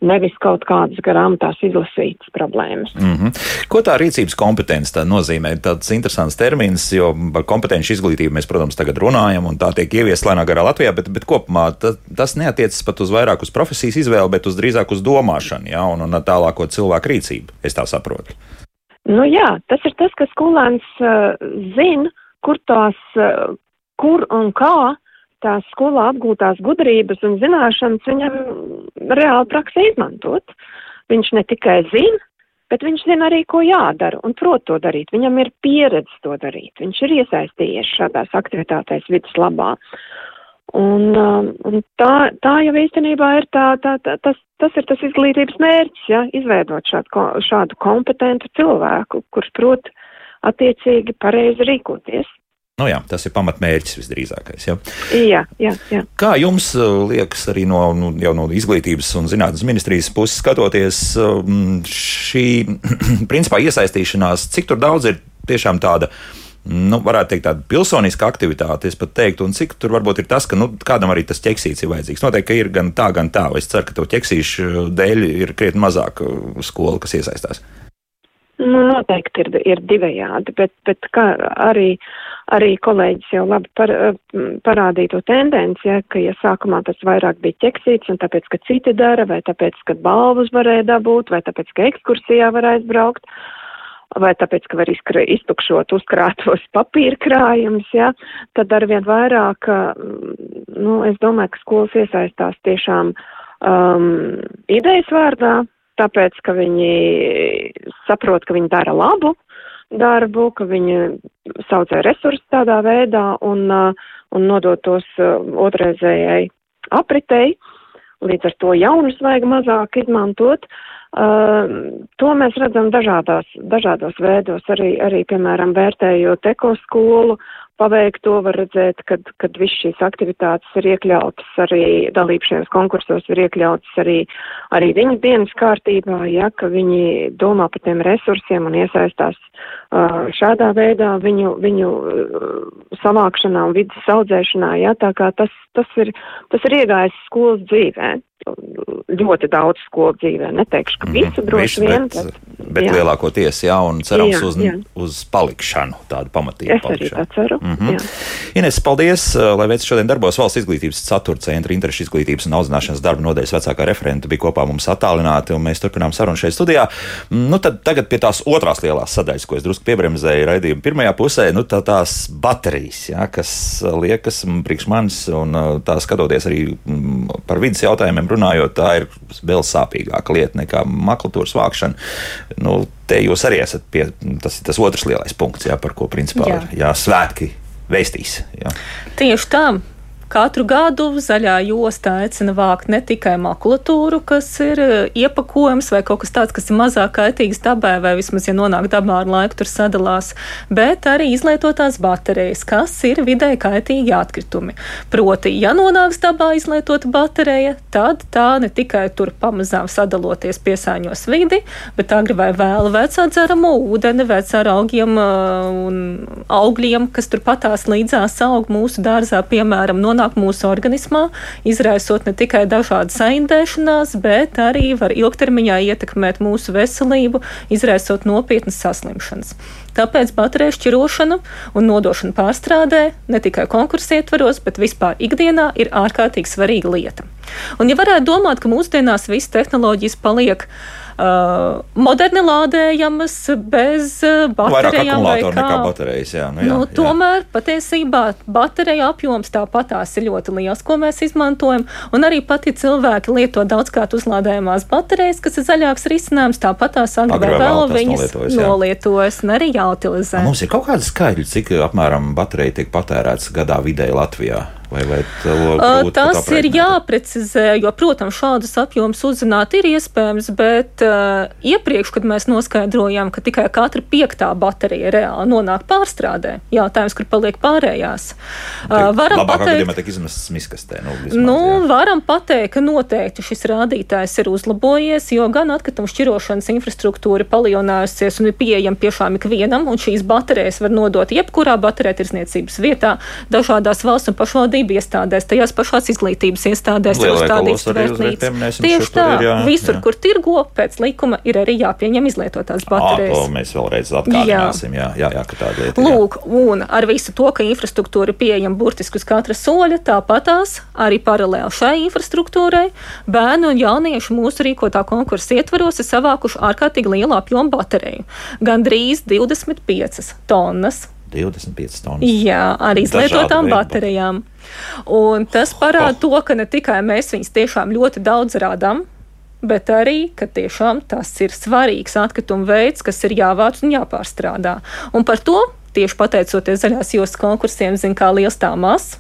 nevis kaut kādas grāmatās izlasītas problēmas. Mm -hmm. Ko tā rīcības kompetence tā nozīmē? Tāds interesants termins, jo par kompetenci izglītību mēs, protams, tagad runājam, un tā tiek ieviesta lēnā garā Latvijā, bet, bet kopumā ta, tas neatiecas pat uz vairāk uz profesijas izvēli, bet uz drīzāk uz domāšanu, ja, un, un tālāko cilvēku rīcību, es tā saprotu. Nu jā, tas ir tas, ka skolēns uh, zina, kur tās, uh, kur un kā tās skolā apgūtās gudrības un zināšanas viņam reāli praksē izmantot. Viņš ne tikai zina, bet viņš zina arī, ko jādara un prot to darīt. Viņam ir pieredze to darīt. Viņš ir iesaistījies šādās aktivitātēs vidas labā. Un, um, un tā, tā jau īstenībā ir tā, tā, tā, tas, tas ir tas izglītības mērķis, ja, izveidot šādu, šādu kompetentu cilvēku, kurš prot attiecīgi pareizi rīkoties. Nu jā, tas ir pamatmērķis visdrīzākais. Ja? Jā, jā, jā. Kā jums uh, liekas, arī no, nu, no izglītības un zinātnes ministrijas puses skatoties, um, šī principā iesaistīšanās, cik daudz ir tiešām tāda? Nu, varētu teikt, tāda pilsoniska aktivitāte, es pat teiktu, un cik tur varbūt ir tas, ka nu, kādam arī tas ķeksīts ir vajadzīgs. Noteikti, ka ir gan tā, gan tā. Es ceru, ka to ķeksīšu dēļ ir krietni mazāk uh, skolu, kas iesaistās. Nu, noteikti ir, ir divējādi, bet, bet arī, arī kolēģis jau labi par, parādīja to tendenci, ja, ka, ja sākumā tas vairāk bija ķeksīts, un tāpēc, ka citi dara, vai tāpēc, ka balvas varēja dabūt, vai tāpēc, ka ekskursijā var aizbraukt, vai tāpēc, ka var izkra, iztukšot uzkrātos papīra krājumus, ja, tad arvien vairāk, nu, es domāju, ka skolas iesaistās tiešām um, idejas vārdā, tāpēc, ka viņi saprot, ka viņi dara labu darbu, ka viņi saudzē resursus tādā veidā un, uh, un nodot tos uh, otrreizējai apritei. Līdz ar to jaunus vajag mazāk izmantot. Uh, to mēs redzam dažādās, dažādos veidos, arī, arī, piemēram, vērtējot ekoskolu paveikto, var redzēt, kad, kad viss šīs aktivitātes ir iekļautas, arī dalība šajos konkursos ir iekļautas arī, arī viņu dienas kārtībā, ja, ka viņi domā par tiem resursiem un iesaistās uh, šādā veidā viņu, viņu uh, savākšanā un vidas audzēšanā, ja, tā kā tas, tas ir, tas ir iegājis skolas dzīvē ļoti daudz skolu dzīvē. Neteikšu, ka visu mm, droši vien, bet, bet, bet jā. lielākoties jā, un cerams jā, uz, jā. uz palikšanu, tādu pamatīgu es palikšanu. Arī tā ceru. Mm -hmm. Jā. Ines, paldies, uh, lai veids šodien darbos valsts izglītības ceturta centra interešu izglītības un audzināšanas darba nodeļas vecākā referenta bija kopā mums attālināti, un mēs turpinām sarunu šeit studijā. Mm, nu, tad tagad pie tās otrās lielās sadaļas, ko es drusku piebremzēju raidījuma pirmajā pusē, nu, tā tās baterijas, jā, kas liekas priekš manis, un uh, tā skatoties arī par vidas jautājumiem runājot, tā ir vēl sāpīgāka lieta nekā maklatūras vākšana. Nu, te jūs arī esat pie tas, tas otrs lielais punkts, jā, par ko principā jā. Jā, svētki veistīs. Jā. Tieši tā. Katru gadu zaļā josta aicina vākt ne tikai makulatūru, kas ir e, iepakojums vai kaut kas tāds, kas ir mazāk kaitīgs dabai, vai vismaz, ja nonāk dabā ar laiku, tur sadalās, bet arī izlietotās baterijas, kas ir vidē kaitīgi atkritumi. Proti, ja nonāks dabā izlietota baterija, tad tā ne tikai tur pamazām sadaloties piesāņos vidi, bet agri vai vēlu vecā dzeramo ūdeni, vecā augiem e, un augļiem, kas tur patās līdzās aug mūsu dārzā, piemēram, no nonāk mūsu organismā, izraisot ne tikai dažādas aindēšanās, bet arī var ilgtermiņā ietekmēt mūsu veselību, izraisot nopietnas saslimšanas. Tāpēc bateriju šķirošana un nodošana pārstrādē ne tikai konkursu ietvaros, bet vispār ikdienā ir ārkārtīgi svarīga lieta. Un, ja varētu domāt, ka mūsdienās visas tehnoloģijas paliek uh, moderni lādējamas, bez baterijām. Vairāk akumulātoru nekā baterijas. Jā, nu, jā, nu, tomēr jā. patiesībā baterija apjoms tāpatās ir ļoti liels, ko mēs izmantojam. Un arī pat, ja cilvēki lieto daudzkārt uzlādējumās baterijas, kas ir zaļāks risinājums, tāpatās agri vai vēl viņas nolietojas un arī jāutilizē. Mums ir kaut kāda skaidra, cik apmēram baterija tiek patērēts gadā vidēji Latvijā. Vai, vai uh, tas ir jāprecizē, jo, protams, šādus apjomus uzzināt ir iespējams, bet uh, iepriekš, kad mēs noskaidrojām, ka tikai katra piektā baterija reāli nonāk pārstrādē, jautājums, kur paliek pārējās. Uh, varam pateikt, ka izmestas miskastē. Nu, vismaz, nu, jā. varam pateikt, ka noteikti šis rādītājs ir uzlabojies, jo gan atkritumu šķirošanas infrastruktūra palielinājusies un ir pieejama tiešām ikvienam, un šīs baterijas var nodot jebkurā bateriju tirsniecības vietā, dažādās valsts un pašvaldības pašvaldību iestādēs, tajās pašās izglītības iestādēs, uzstādīts vērtnīcas. Tieši tā, ir, jā, visur, jā. kur tirgo, pēc likuma ir arī jāpieņem izlietotās baterijas. À, to mēs vēlreiz atkārtināsim, jā, jā, jā, jā ka tāda lieta. Lūk, un ar visu to, ka infrastruktūra ir pieejama burtiski uz katra soļa, tāpatās arī paralēli šai infrastruktūrai bērnu un jauniešu mūsu rīkotā konkursa ietvaros ir savākuši ārkārtīgi lielu apjomu bateriju. Gan drīz 25 tonnas 25 tonnas. Jā, arī izlietotām baterijām. Un tas parāda to, ka ne tikai mēs viņus tiešām ļoti daudz rādām, bet arī, ka tiešām tas ir svarīgs atkrituma veids, kas ir jāvāc un jāpārstrādā. Un par to tieši pateicoties zaļās jostas konkursiem, zina, kā liels tā mazs.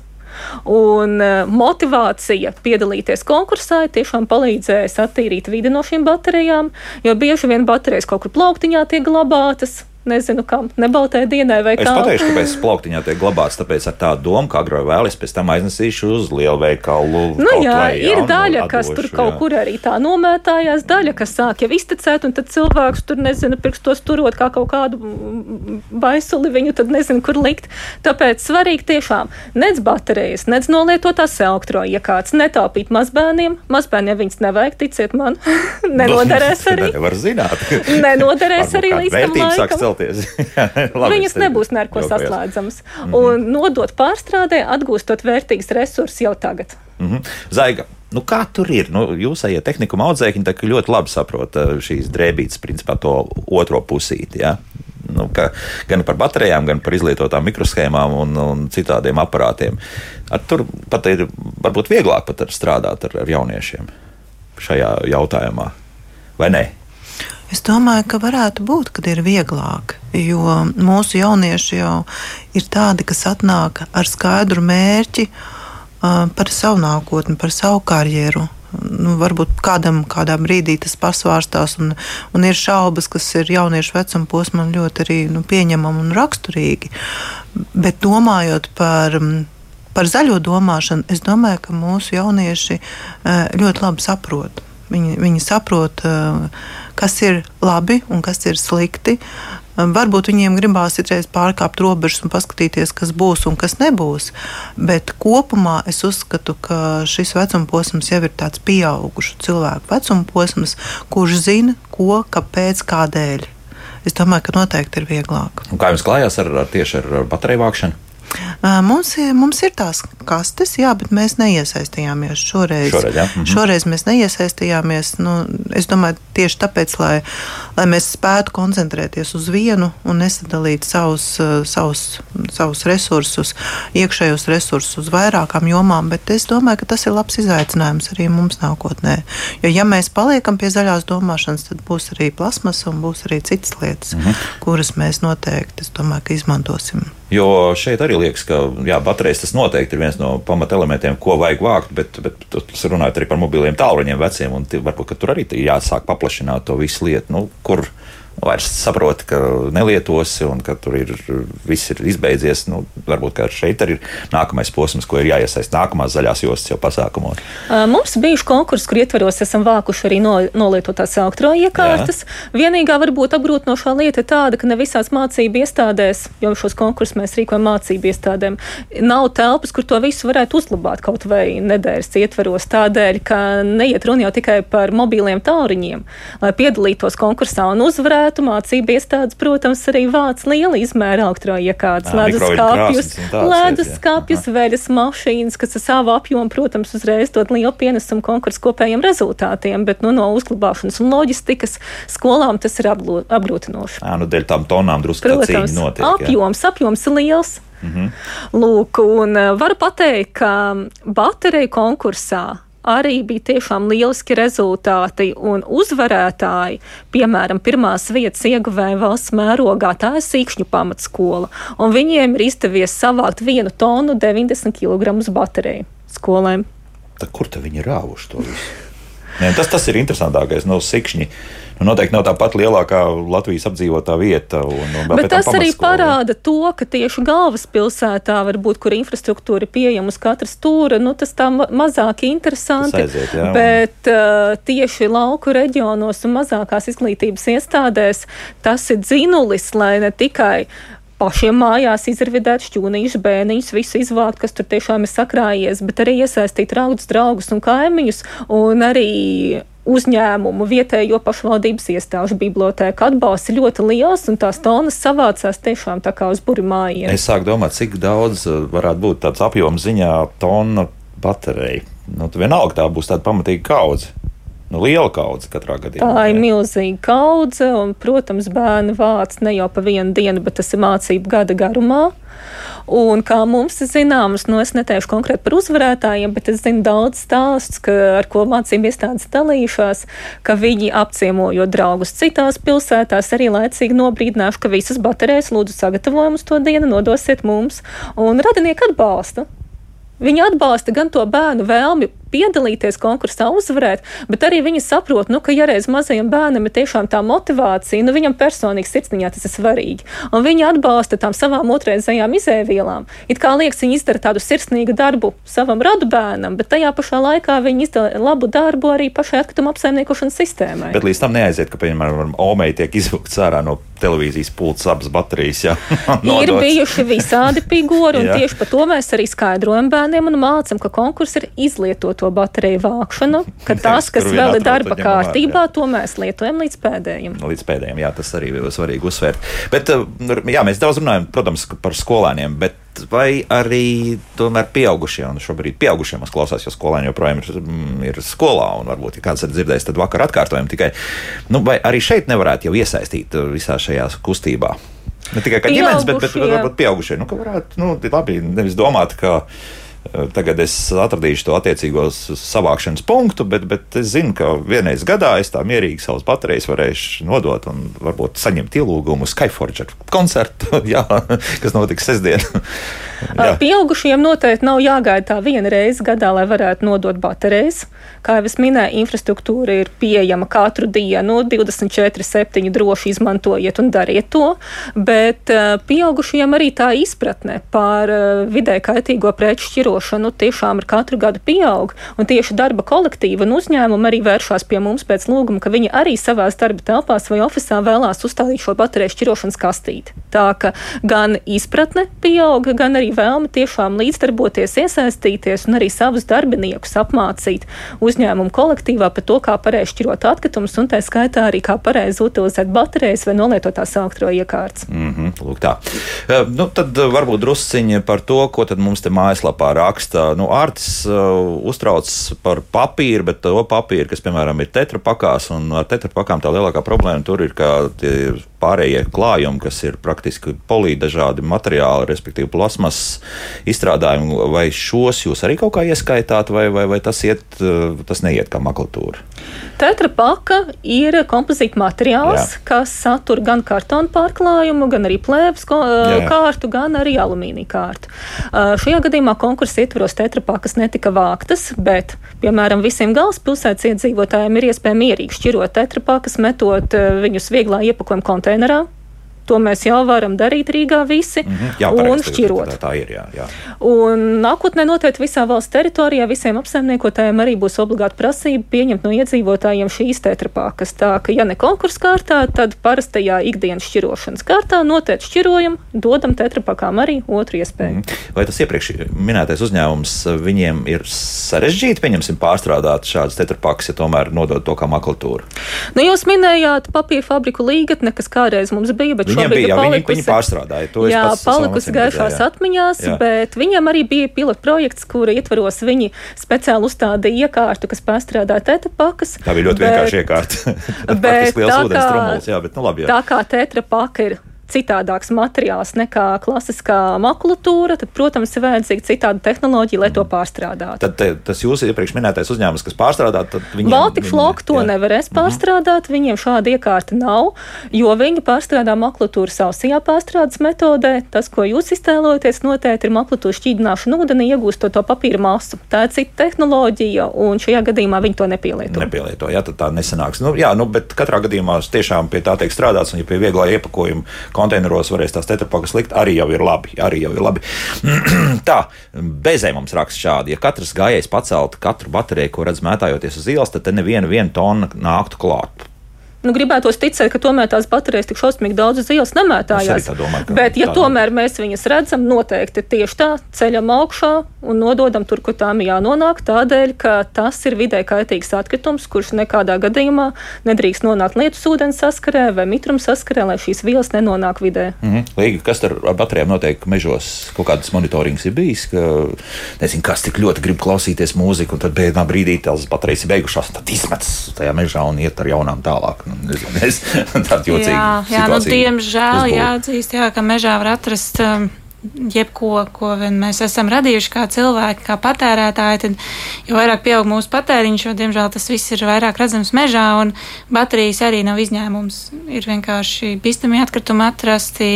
Un e, motivācija piedalīties konkursā tiešām palīdzēs attīrīt vidi no šīm baterijām, jo bieži vien baterijas kaut kur plauktiņā tiek glabātas nezinu, kam, nebaltai dienai vai kā. Es pateikšu, kāpēc plauktiņā tiek glabāts, tāpēc ar tādu domu, ka agrāk vēl es pēc tam aiznesīšu uz lielu veikalu. Nu jā, vai, jā, ir daļa, nu, kas tur kaut jā. kur arī tā nomētājās, daļa, kas sāk jau iztecēt, un tad cilvēks tur nezina, pirkstos turot kā kaut kādu baisuli, viņu tad nezinu, kur likt. Tāpēc svarīgi tiešām nec baterijas, nec nolietotās elektroiekārtas, netaupīt mazbērniem. Mazbērniem viņas nevajag, ticiet man, nenoderēs arī. Nevar zināt. nenoderēs arī līdz tam laikam celties. Labi, Viņas nebūs neko saslēdzamas. Mm -hmm. Un nodot pārstrādē, atgūstot vērtīgus resursus jau tagad. Mm -hmm. Zaiga. Nu, kā tur ir? Nu, jūs ejat tehnikuma audzēkņi, tā ļoti labi saprot šīs drēbītes, principā to otro pusīti. Ja? Nu, ka, gan par baterijām, gan par izlietotām mikroshēmām un, un citādiem aparātiem. Ar tur pat ir varbūt vieglāk pat ar strādāt ar, ar jauniešiem šajā jautājumā, vai ne? Es domāju, ka varētu būt, kad ir vieglāk. Jo mūsu jaunieši jau ir tādi, kas atnāk ar skaidru mērķi par savu nākotni, par savu karjeru. Nu, varbūt kādam kādā brīdī tas pasvārstās, un, un ir šaubas, kas ir jauniešu vecuma posmam ļoti arī nu, pieņemami un raksturīgi. Bet domājot par par zaļo domāšanu, es domāju, ka mūsu jaunieši ļoti labi saprot. Viņi, viņi saprot, kas ir labi un kas ir slikti. Varbūt viņiem gribās citreiz pārkāpt robežas un paskatīties, kas būs un kas nebūs. Bet kopumā es uzskatu, ka šis vecuma posms jau ir tāds pieaugušu cilvēku vecuma posms, kurš zina, ko, kāpēc, kādēļ. Es domāju, ka noteikti ir vieglāk. Un kā jums klājās ar, ar tieši ar bateriju vākšanu? Mums, mums ir tās kastes, jā, bet mēs neiesaistījāmies šoreiz. Šoreiz, jā. mhm. šoreiz mēs neiesaistījāmies. Nu, es domāju, tieši tāpēc, lai, lai mēs spētu koncentrēties uz vienu un nesadalīt savus, savus, savus resursus, iekšējos resursus uz vairākām jomām. Bet es domāju, ka tas ir labs izaicinājums arī mums nākotnē. Jo, ja mēs paliekam pie zaļās domāšanas, tad būs arī plasmas un būs arī citas lietas, mhm. kuras mēs noteikti domāju, izmantosim. Jo šeit arī liekas, ka jā, baterijas tas noteikti ir viens no pamatelementiem, ko vajag vākt, bet, bet tas runājot arī par mobiliem tālruņiem veciem, un varbūt tur arī jāsāk paplašināt to visu lietu, nu, kur vairs saproti, ka nelietosi un ka tur ir viss ir izbeidzies. Nu, varbūt šeit arī ir nākamais posms, ko ir jāiesaist nākamās zaļās jostas jau pasākumos. Mums bijuši konkursi, kur ietveros esam vākuši arī no, nolietotās elektroiekārtas. Vienīgā varbūt apgrūtinošā lieta ir tāda, ka ne visās mācību iestādēs, jo šos konkursus mēs rīkojam mācību iestādēm, nav telpas, kur to visu varētu uzlabāt kaut vai nedēļas ietveros. Tādēļ, ka neiet runa jau tikai par mobiliem tālruņiem, lai piedalītos konkursā un uzvarētu varētu mācību iestādes, protams, arī vāc liela izmēra elektroiekārtas, leduskapjus, leduskapjus, veļas mašīnas, kas ar savu apjomu, protams, uzreiz dod lielu pienesumu konkursu kopējiem rezultātiem, bet nu, no uzglabāšanas un loģistikas skolām tas ir apgrūtinoši. Jā, nu dēļ tam tonām drusku protams, notiek. Apjoms, jā. apjoms ir liels. Mm -hmm. Lūk, un varu pateikt, ka bateriju konkursā arī bija tiešām lieliski rezultāti un uzvarētāji. Piemēram, pirmās vietas ieguvēja valsts mērogā, tā ir Sīkšņu pamatskola, un viņiem ir izdevies savākt vienu tonu 90 kg bateriju skolēm. Tā, kur viņi ir rāvuši to visu? Nē, tas, tas ir interesantākais. No Sikšņa nu, noteikti nav tā pati lielākā Latvijas apdzīvotā vieta. Un, un Bet tas arī parāda to, ka tieši galvaspilsētā, varbūt, kur infrastruktūra ir pieejama uz katra stūra, nu, tas tā mazāk interesanti. Aiziet, jā, bet uh, tieši lauku reģionos un mazākās izglītības iestādēs tas ir dzinulis, lai ne tikai pašiem mājās izrvidēt šķūnīšu, bērniņus, visu izvākt, kas tur tiešām ir sakrājies, bet arī iesaistīt raudus, draugus un kaimiņus, un arī uzņēmumu, vietējo pašvaldības iestāžu bibliotēku atbalsts ir ļoti liels, un tās tonas savācās tiešām tā kā uz burimājiem. Es sāku domāt, cik daudz uh, varētu būt tāds apjoms ziņā tonna baterija. Nu, vienalga tā būs tāda pamatīga kaudze. Nu, liela kaudze katrā gadījumā. Tā ir milzīga kaudze, un, protams, bērni vāc ne jau pa vienu dienu, bet tas ir mācību gada garumā. Un kā mums ir zināms, nu es neteikšu konkrēti par uzvarētājiem, bet es zinu daudz stāstus, ka, ar ko mācību iestādes dalījušās, ka viņi apciemojot draugus citās pilsētās, arī laicīgi nobrīdināšu, ka visas baterijas lūdzu sagatavojumus to dienu nodosiet mums, un radinieki atbalsta. Viņi atbalsta gan to bērnu vēlmi piedalīties konkursā, uzvarēt, bet arī viņi saprot, nu, ka, ja reiz mazajam bērnam ir tiešām tā motivācija, nu, viņam personīgi sirsniņā tas ir svarīgi. Un viņi atbalsta tām savām otrreizējām izēvielām. It kā liekas, viņi izdara tādu sirsnīgu darbu savam radu bērnam, bet tajā pašā laikā viņi izdara labu darbu arī pašai atkrituma apsaimniekošanas sistēmai. Bet līdz tam neaiziet, ka, piemēram, Omei tiek izvilkts ārā no televīzijas pults abas baterijas. Jā, ir bijuši visādi figūri, un tieši par to mēs arī skaidrojam bērniem un mācām, ka konkurss ir izlietoto to bateriju vākšanu, ka tas, kas vēl ir darba kārtībā, to mēs lietojam līdz pēdējiem. Līdz pēdējiem, jā, tas arī ir svarīgi uzsvērt. Bet, eh, jā, mēs daudz runājam, protams, par skolēniem, bet vai arī tomēr pieaugušie, un šobrīd pieaugušie mums klausās, jo skolēni joprojām ir, mm, ir skolā, un varbūt, ja kāds ir dzirdējis, tad vakar atkārtojam tikai, nu, vai arī šeit nevarētu jau iesaistīt visā šajā kustībā? Ne tikai kā ģimenes, bet, bet, bet varbūt pieaugušie. Nu, ka varētu, nu, labi, nevis domāt, ka Tagad es atradīšu to attiecīgo savākšanas punktu, bet, bet es zinu, ka vienreiz gadā es tā mierīgi savas baterijas varēšu nodot un varbūt saņemt ielūgumu Skyforger koncertu, jā, kas notiks sestdien. Pieaugušiem noteikti nav jāgaida tā viena reize gadā, lai varētu nodot baterijas. Kā jau es minēju, infrastruktūra ir pieejama katru dienu, 24-7 droši izmantojiet un dariet to, bet pieaugušiem arī tā izpratne par vidē kaitīgo preču šķirošanu tiešām ar katru gadu pieaug, un tieši darba kolektīva un uzņēmuma arī vēršās pie mums pēc lūguma, ka viņi arī savās darba telpās vai ofisā vēlās uzstādīt šo bateriju šķirošanas kastīti. Tā ka gan izpratne pieauga, gan arī vēlme tiešām līdzdarboties, iesaistīties un arī savus darbiniekus apmācīt uzņēmumu kolektīvā par to, kā pareizi šķirot atkritumus, un tā skaitā arī kā pareizi utilizēt baterijas vai nolietotās elektro iekārtas. Mm -hmm, lūk tā. Uh, nu, tad varbūt drusciņi par to, ko tad mums te mājaslapā raksta. Nu, Ārtis uh, uztrauc par papīru, bet to papīru, kas, piemēram, ir tetrapakās, un ar tetrapakām tā lielākā problēma tur ir, ka tie ir pārējie klājumi, kas ir praktiski polī dažādi materiāli, respektīvi plasmas izstrādājumi, vai šos jūs arī kaut kā ieskaitāt, vai, vai, vai tas, iet, tas neiet kā maklatūra? Tetra paka ir kompozīta materiāls, Jā. kas satur gan kartonu pārklājumu, gan arī plēves kārtu, gan arī alumīnija kārtu. Šajā gadījumā konkursa ietvaros tetra pakas netika vāktas, bet, piemēram, visiem galvaspilsētas iedzīvotājiem ir iespēja mierīgi šķirot tetra pakas, metot viņus vieglā iepakojuma konteinerā konteinerā, To mēs jau varam darīt Rīgā visi mm -hmm. jā, un šķirot. Tā, tā ir, jā, jā. Un nākotnē noteikti visā valsts teritorijā visiem apsaimniekotājiem arī būs obligāta prasība pieņemt no iedzīvotājiem šīs tetrapākas. Tā ka, ja ne konkursu kārtā, tad parastajā ikdienas šķirošanas kārtā noteikti šķirojam, dodam tetrapakām arī otru iespēju. Mm -hmm. Vai tas iepriekš minētais uzņēmums, viņiem ir sarežģīti, pieņemsim, pārstrādāt šādas tetrapakas, ja tomēr nodod to kā makulatūru? Nu, jūs minējāt papīra fabriku līgatne, kas kādreiz mums bija, bet Viņiem bija, jā, palikusi, viņi, viņi pārstrādāja to. Jā, palikusi gaišās jā. atmiņās, jā. bet viņam arī bija pilota projekts, kura ietvaros viņi speciāli uzstādīja iekārtu, kas pārstrādāja tetrapakas. Tā bija ļoti bet, vienkārši iekārta. bet tā kā, trumuls, jā, bet, nu, labi, jā. tā kā tetrapaka ir citādāks materiāls nekā klasiskā makulatūra, tad, protams, ir vajadzīga citāda tehnoloģija, lai to pārstrādātu. Tad te, tas jūsu iepriekš minētais uzņēmums, kas pārstrādā, tad viņiem, Baltic Flock to jā. nevarēs mhm. pārstrādāt, mm. viņiem šāda iekārta nav, jo viņi pārstrādā makulatūru sausajā pārstrādes metodē. Tas, ko jūs iztēlojaties, noteikti ir makulatūra šķīdināšana ūdenī, iegūstot to papīra masu. Tā ir cita tehnoloģija, un šajā gadījumā viņi to nepielieto. Nepielieto, jā, tad tā nesanāks. Nu, jā, nu, bet katrā gadījumā tiešām pie tā tiek strādāts, un ja pie vieglā iepakojuma konteineros varēs tās tetrapakas likt, arī jau ir labi. Arī jau ir labi. Tā, bezē mums raksta šādi. Ja katrs gājējs paceltu katru bateriju, ko redz mētājoties uz ielas, tad neviena tonna nāktu klāt nu, gribētos ticēt, ka tomēr tās baterijas tik šausmīgi daudz uz ielas nemētājās. Domāju, Bet, ja tomēr mēs viņas redzam, noteikti tieši tā ceļam augšā un nododam tur, kur tām jānonāk, tādēļ, ka tas ir vidē kaitīgs atkritums, kurš nekādā gadījumā nedrīkst nonākt lietus ūdens saskarē vai mitruma saskarē, lai šīs vielas nenonāk vidē. Mm -hmm. Līgi, kas ar, ar baterijām notiek mežos? Kaut kādas monitorings ir bijis, ka nezinu, kas tik ļoti grib klausīties mūziku, un tad bēdā brīdī tās baterijas ir beigušās, un tad izmetas tajā mežā un iet ar jaunām tālāk. Nu, es, tāda jocīga. Jā, jā nu, diemžēl jāatzīst, jā, ka mežā var atrast. Um, jebko, ko mēs esam radījuši kā cilvēki, kā patērētāji, tad jo vairāk pieaug mūsu patēriņš, jo, diemžēl, tas viss ir vairāk redzams mežā, un baterijas arī nav izņēmums. Ir vienkārši bīstami atkritumi atrasti,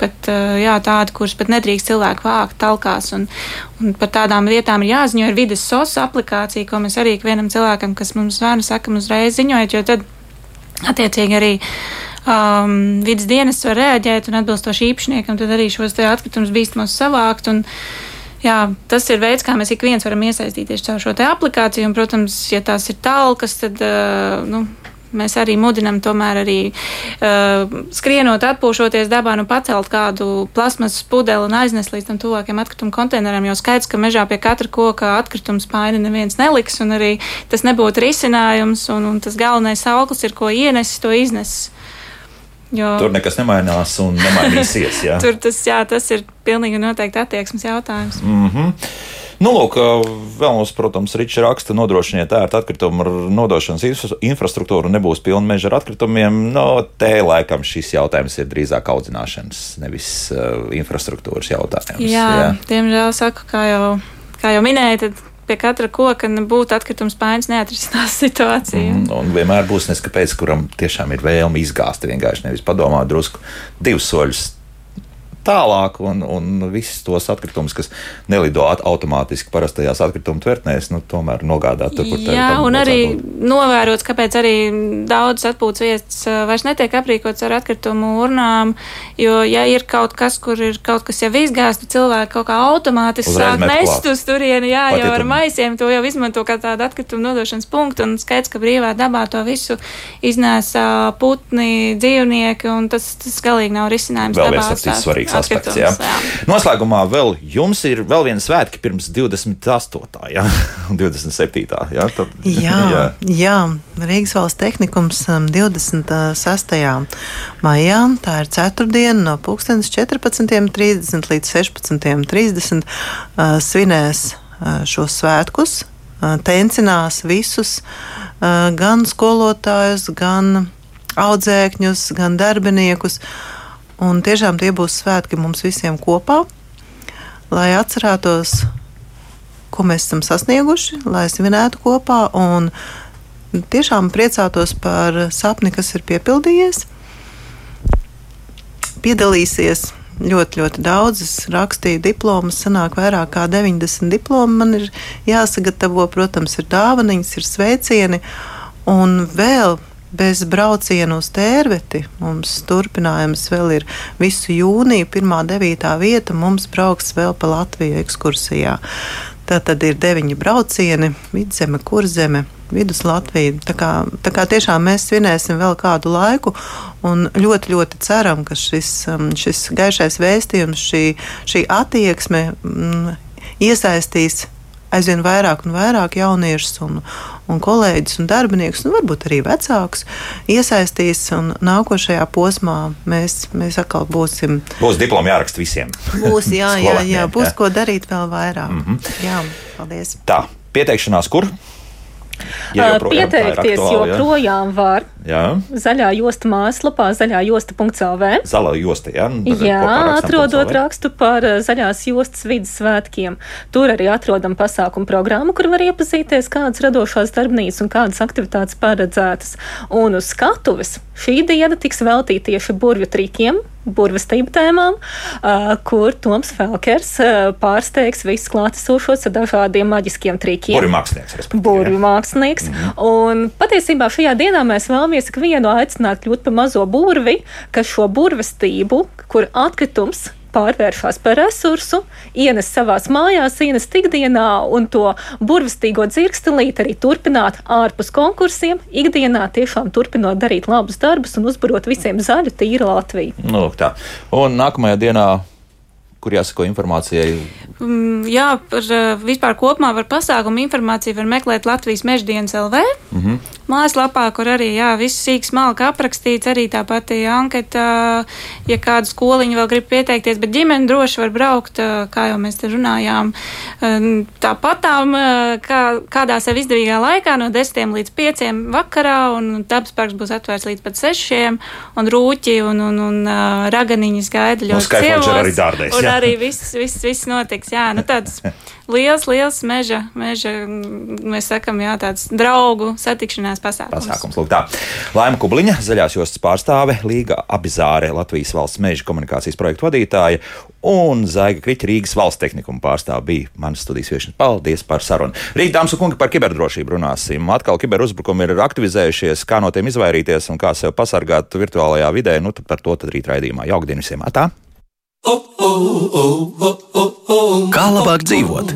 pat uh, jā, tādi, kurus pat nedrīkst cilvēku vākt talkās, un, un par tādām lietām ir jāziņo. Ir vides SOS aplikācija, ko mēs arī ikvienam cilvēkam, kas mums zvana, sakam uzreiz ziņojot, jo tad Attiecīgi arī um, vidas dienas var reaģēt un atbilstoši īpašniekam, tad arī šos atkritumus bīstamos savākt. Un, jā, tas ir veids, kā mēs ik viens varam iesaistīties caur šo aplikāciju. Un, protams, ja tās ir talkas, tad uh, nu, Mēs arī mudinam, tomēr arī uh, skrienot, atpūšoties dabā, nu pacelt kādu plasmas pudeli un aiznest līdz tam tuvākiem atkritumu konteineram. Jo skaidrs, ka mežā pie katra koka atkrituma spaini neviens neliks, un arī tas nebūtu risinājums. Un, un tas galvenais auglis ir, ko ienesis, to iznesis. Jo, Tur nekas nemainās un nemainīsies. Tur tas, jā, tas ir pilnīgi noteikti attieksmes jautājums. Mm -hmm. Nu, lūk, vēl mums, protams, Ričs raksta, nodrošiniet ērtu atkritumu nodošanas infrastruktūru, nebūs pilna meža ar atkritumiem. No, te laikam šis jautājums ir drīzāk audzināšanas, nevis uh, infrastruktūras jautājums. Jā, jā. diemžēl saku, kā jau kā jau minēju, tad pie katra koka būtu atkritums paiņas neatrisinās situācija. Mm, un vienmēr būs neskapēc, kuram tiešām ir vēlme izgāzt vienkārši nevis padomāt drusku divus soļus tālāk, un, un visus tos atkritumus, kas nelido automātiski parastajās atkrituma tvertnēs, nu, tomēr nogādāt tur, kur tā ir. Jā, un arī novērots, kāpēc arī daudz atpūtas vietas uh, vairs netiek aprīkots ar atkritumu urnām, jo, ja ir kaut kas, kur ir kaut kas jau izgāzts, tad cilvēki kaut kā automātiski sāk nest uz turieni, jā, Pat jau ar maisiem to jau izmanto kā tādu atkritumu nodošanas punktu, un skaidrs, ka brīvā dabā to visu iznēsā putni, dzīvnieki, un tas, tas galīgi nav risinājums. Vēl viens tāds svarīgs svarīgs aspekts. Jā. Jā. Noslēgumā vēl jums ir vēl viena svētki pirms 28. Jā, un 27. Jā, tad, jā, jā. jā, Rīgas valsts tehnikums 26. Um, maijā, tā ir ceturtdiena no 14.30 līdz 16.30 uh, svinēs uh, šos svētkus, uh, tencinās visus, gan skolotājus, gan audzēkņus, gan darbiniekus. Un tiešām tie būs svētki mums visiem kopā, lai atcerētos, ko mēs esam sasnieguši, lai svinētu kopā un tiešām priecātos par sapni, kas ir piepildījies. Piedalīsies ļoti, ļoti daudz. Es rakstīju diplomas, sanāk vairāk kā 90 diplomi. Man ir jāsagatavo, protams, ir dāvaniņas, ir sveicieni un vēl bez brauciena uz tērveti. Mums turpinājums vēl ir visu jūniju, 1.9. vieta. Mums brauks vēl pa Latviju ekskursijā. Tā tad ir deviņi braucieni, vidzeme, kurzeme, vidus Latvija. Tā kā, tā kā tiešām mēs svinēsim vēl kādu laiku un ļoti, ļoti ceram, ka šis, um, šis gaišais vēstījums, šī, šī attieksme mm, iesaistīs aizvien vairāk un vairāk jauniešus un, un kolēģus un darbiniekus, un varbūt arī vecākus iesaistīs. Nākošajā posmā mēs, mēs atkal būsim. Būs diplomi jāraksta visiem. Būs, jā, jā, jā, būs jā. ko darīt vēl vairāk. Mm -hmm. Jā, paldies. Tā, pieteikšanās kur? Ja Pieteikties aktuāli, joprojām var. Jā. Zaļā josta mājaslapā, zaļā josta.cl. Zaļā josta, jā. Nu, jā, atrodot rakstu par zaļās jostas vidas svētkiem. Tur arī atrodam pasākumu programmu, kur var iepazīties, kādas radošās darbnīcas un kādas aktivitātes paredzētas. Un uz skatuves šī diena tiks veltīta tieši burvju trikiem, burvestību tēmām, uh, kur Toms Felkers uh, pārsteigs visus klātesošos ar dažādiem maģiskiem trikiem. Burvju mākslinieks. Burvju mākslinieks. Mm -hmm. Un patiesībā šajā dienā mēs vēlamies ikvienu aicināt kļūt par mazo burvi, kas šo burvestību, kur atkritums pārvēršas par resursu, ienes savās mājās, ienes ikdienā un to burvestīgo dzirkstelīti arī turpināt ārpus konkursiem, ikdienā tiešām turpinot darīt labus darbus un uzbarot visiem zaļu, tīru Latviju. Nu. Un nākamajā dienā kur jāsako informācijai? Mm, jā, par vispār kopumā par pasākumu informāciju var meklēt Latvijas meždienas LV. Mm -hmm. Mājaslapā, kur arī jā, viss sīks malka aprakstīts, arī tā pati anketa, ja kāda skoliņa vēl grib pieteikties, bet ģimene droši var braukt, kā jau mēs te runājām, tāpatām, kā, kādā sev izdevīgā laikā no 10 līdz 5 vakarā, un dabasparks būs atvērts līdz pat 6, un rūķi un, un, un raganiņas gaida ļoti cievos arī viss, viss, viss notiks. Jā, nu tāds liels, liels meža, meža, mēs sakam, jā, tāds draugu satikšanās pasākums. Pasākums, lūk tā. Laima Kubliņa, zaļās jostas pārstāve, Līga Abizāre, Latvijas valsts meža komunikācijas projektu vadītāja un Zaiga Kriķa Rīgas valsts tehnikuma pārstāve bija manas studijas viešņas. Paldies par sarunu. Rīt, dāmas un kungi, par kiberdrošību runāsim. Atkal kiberuzbrukumi ir aktivizējušies, kā no tiem izvairīties un kā sev pasargāt virtuālajā vidē. Nu, par to tad rīt raidījumā. Jauktdien visiem! Atā! Kā labāk dzīvot?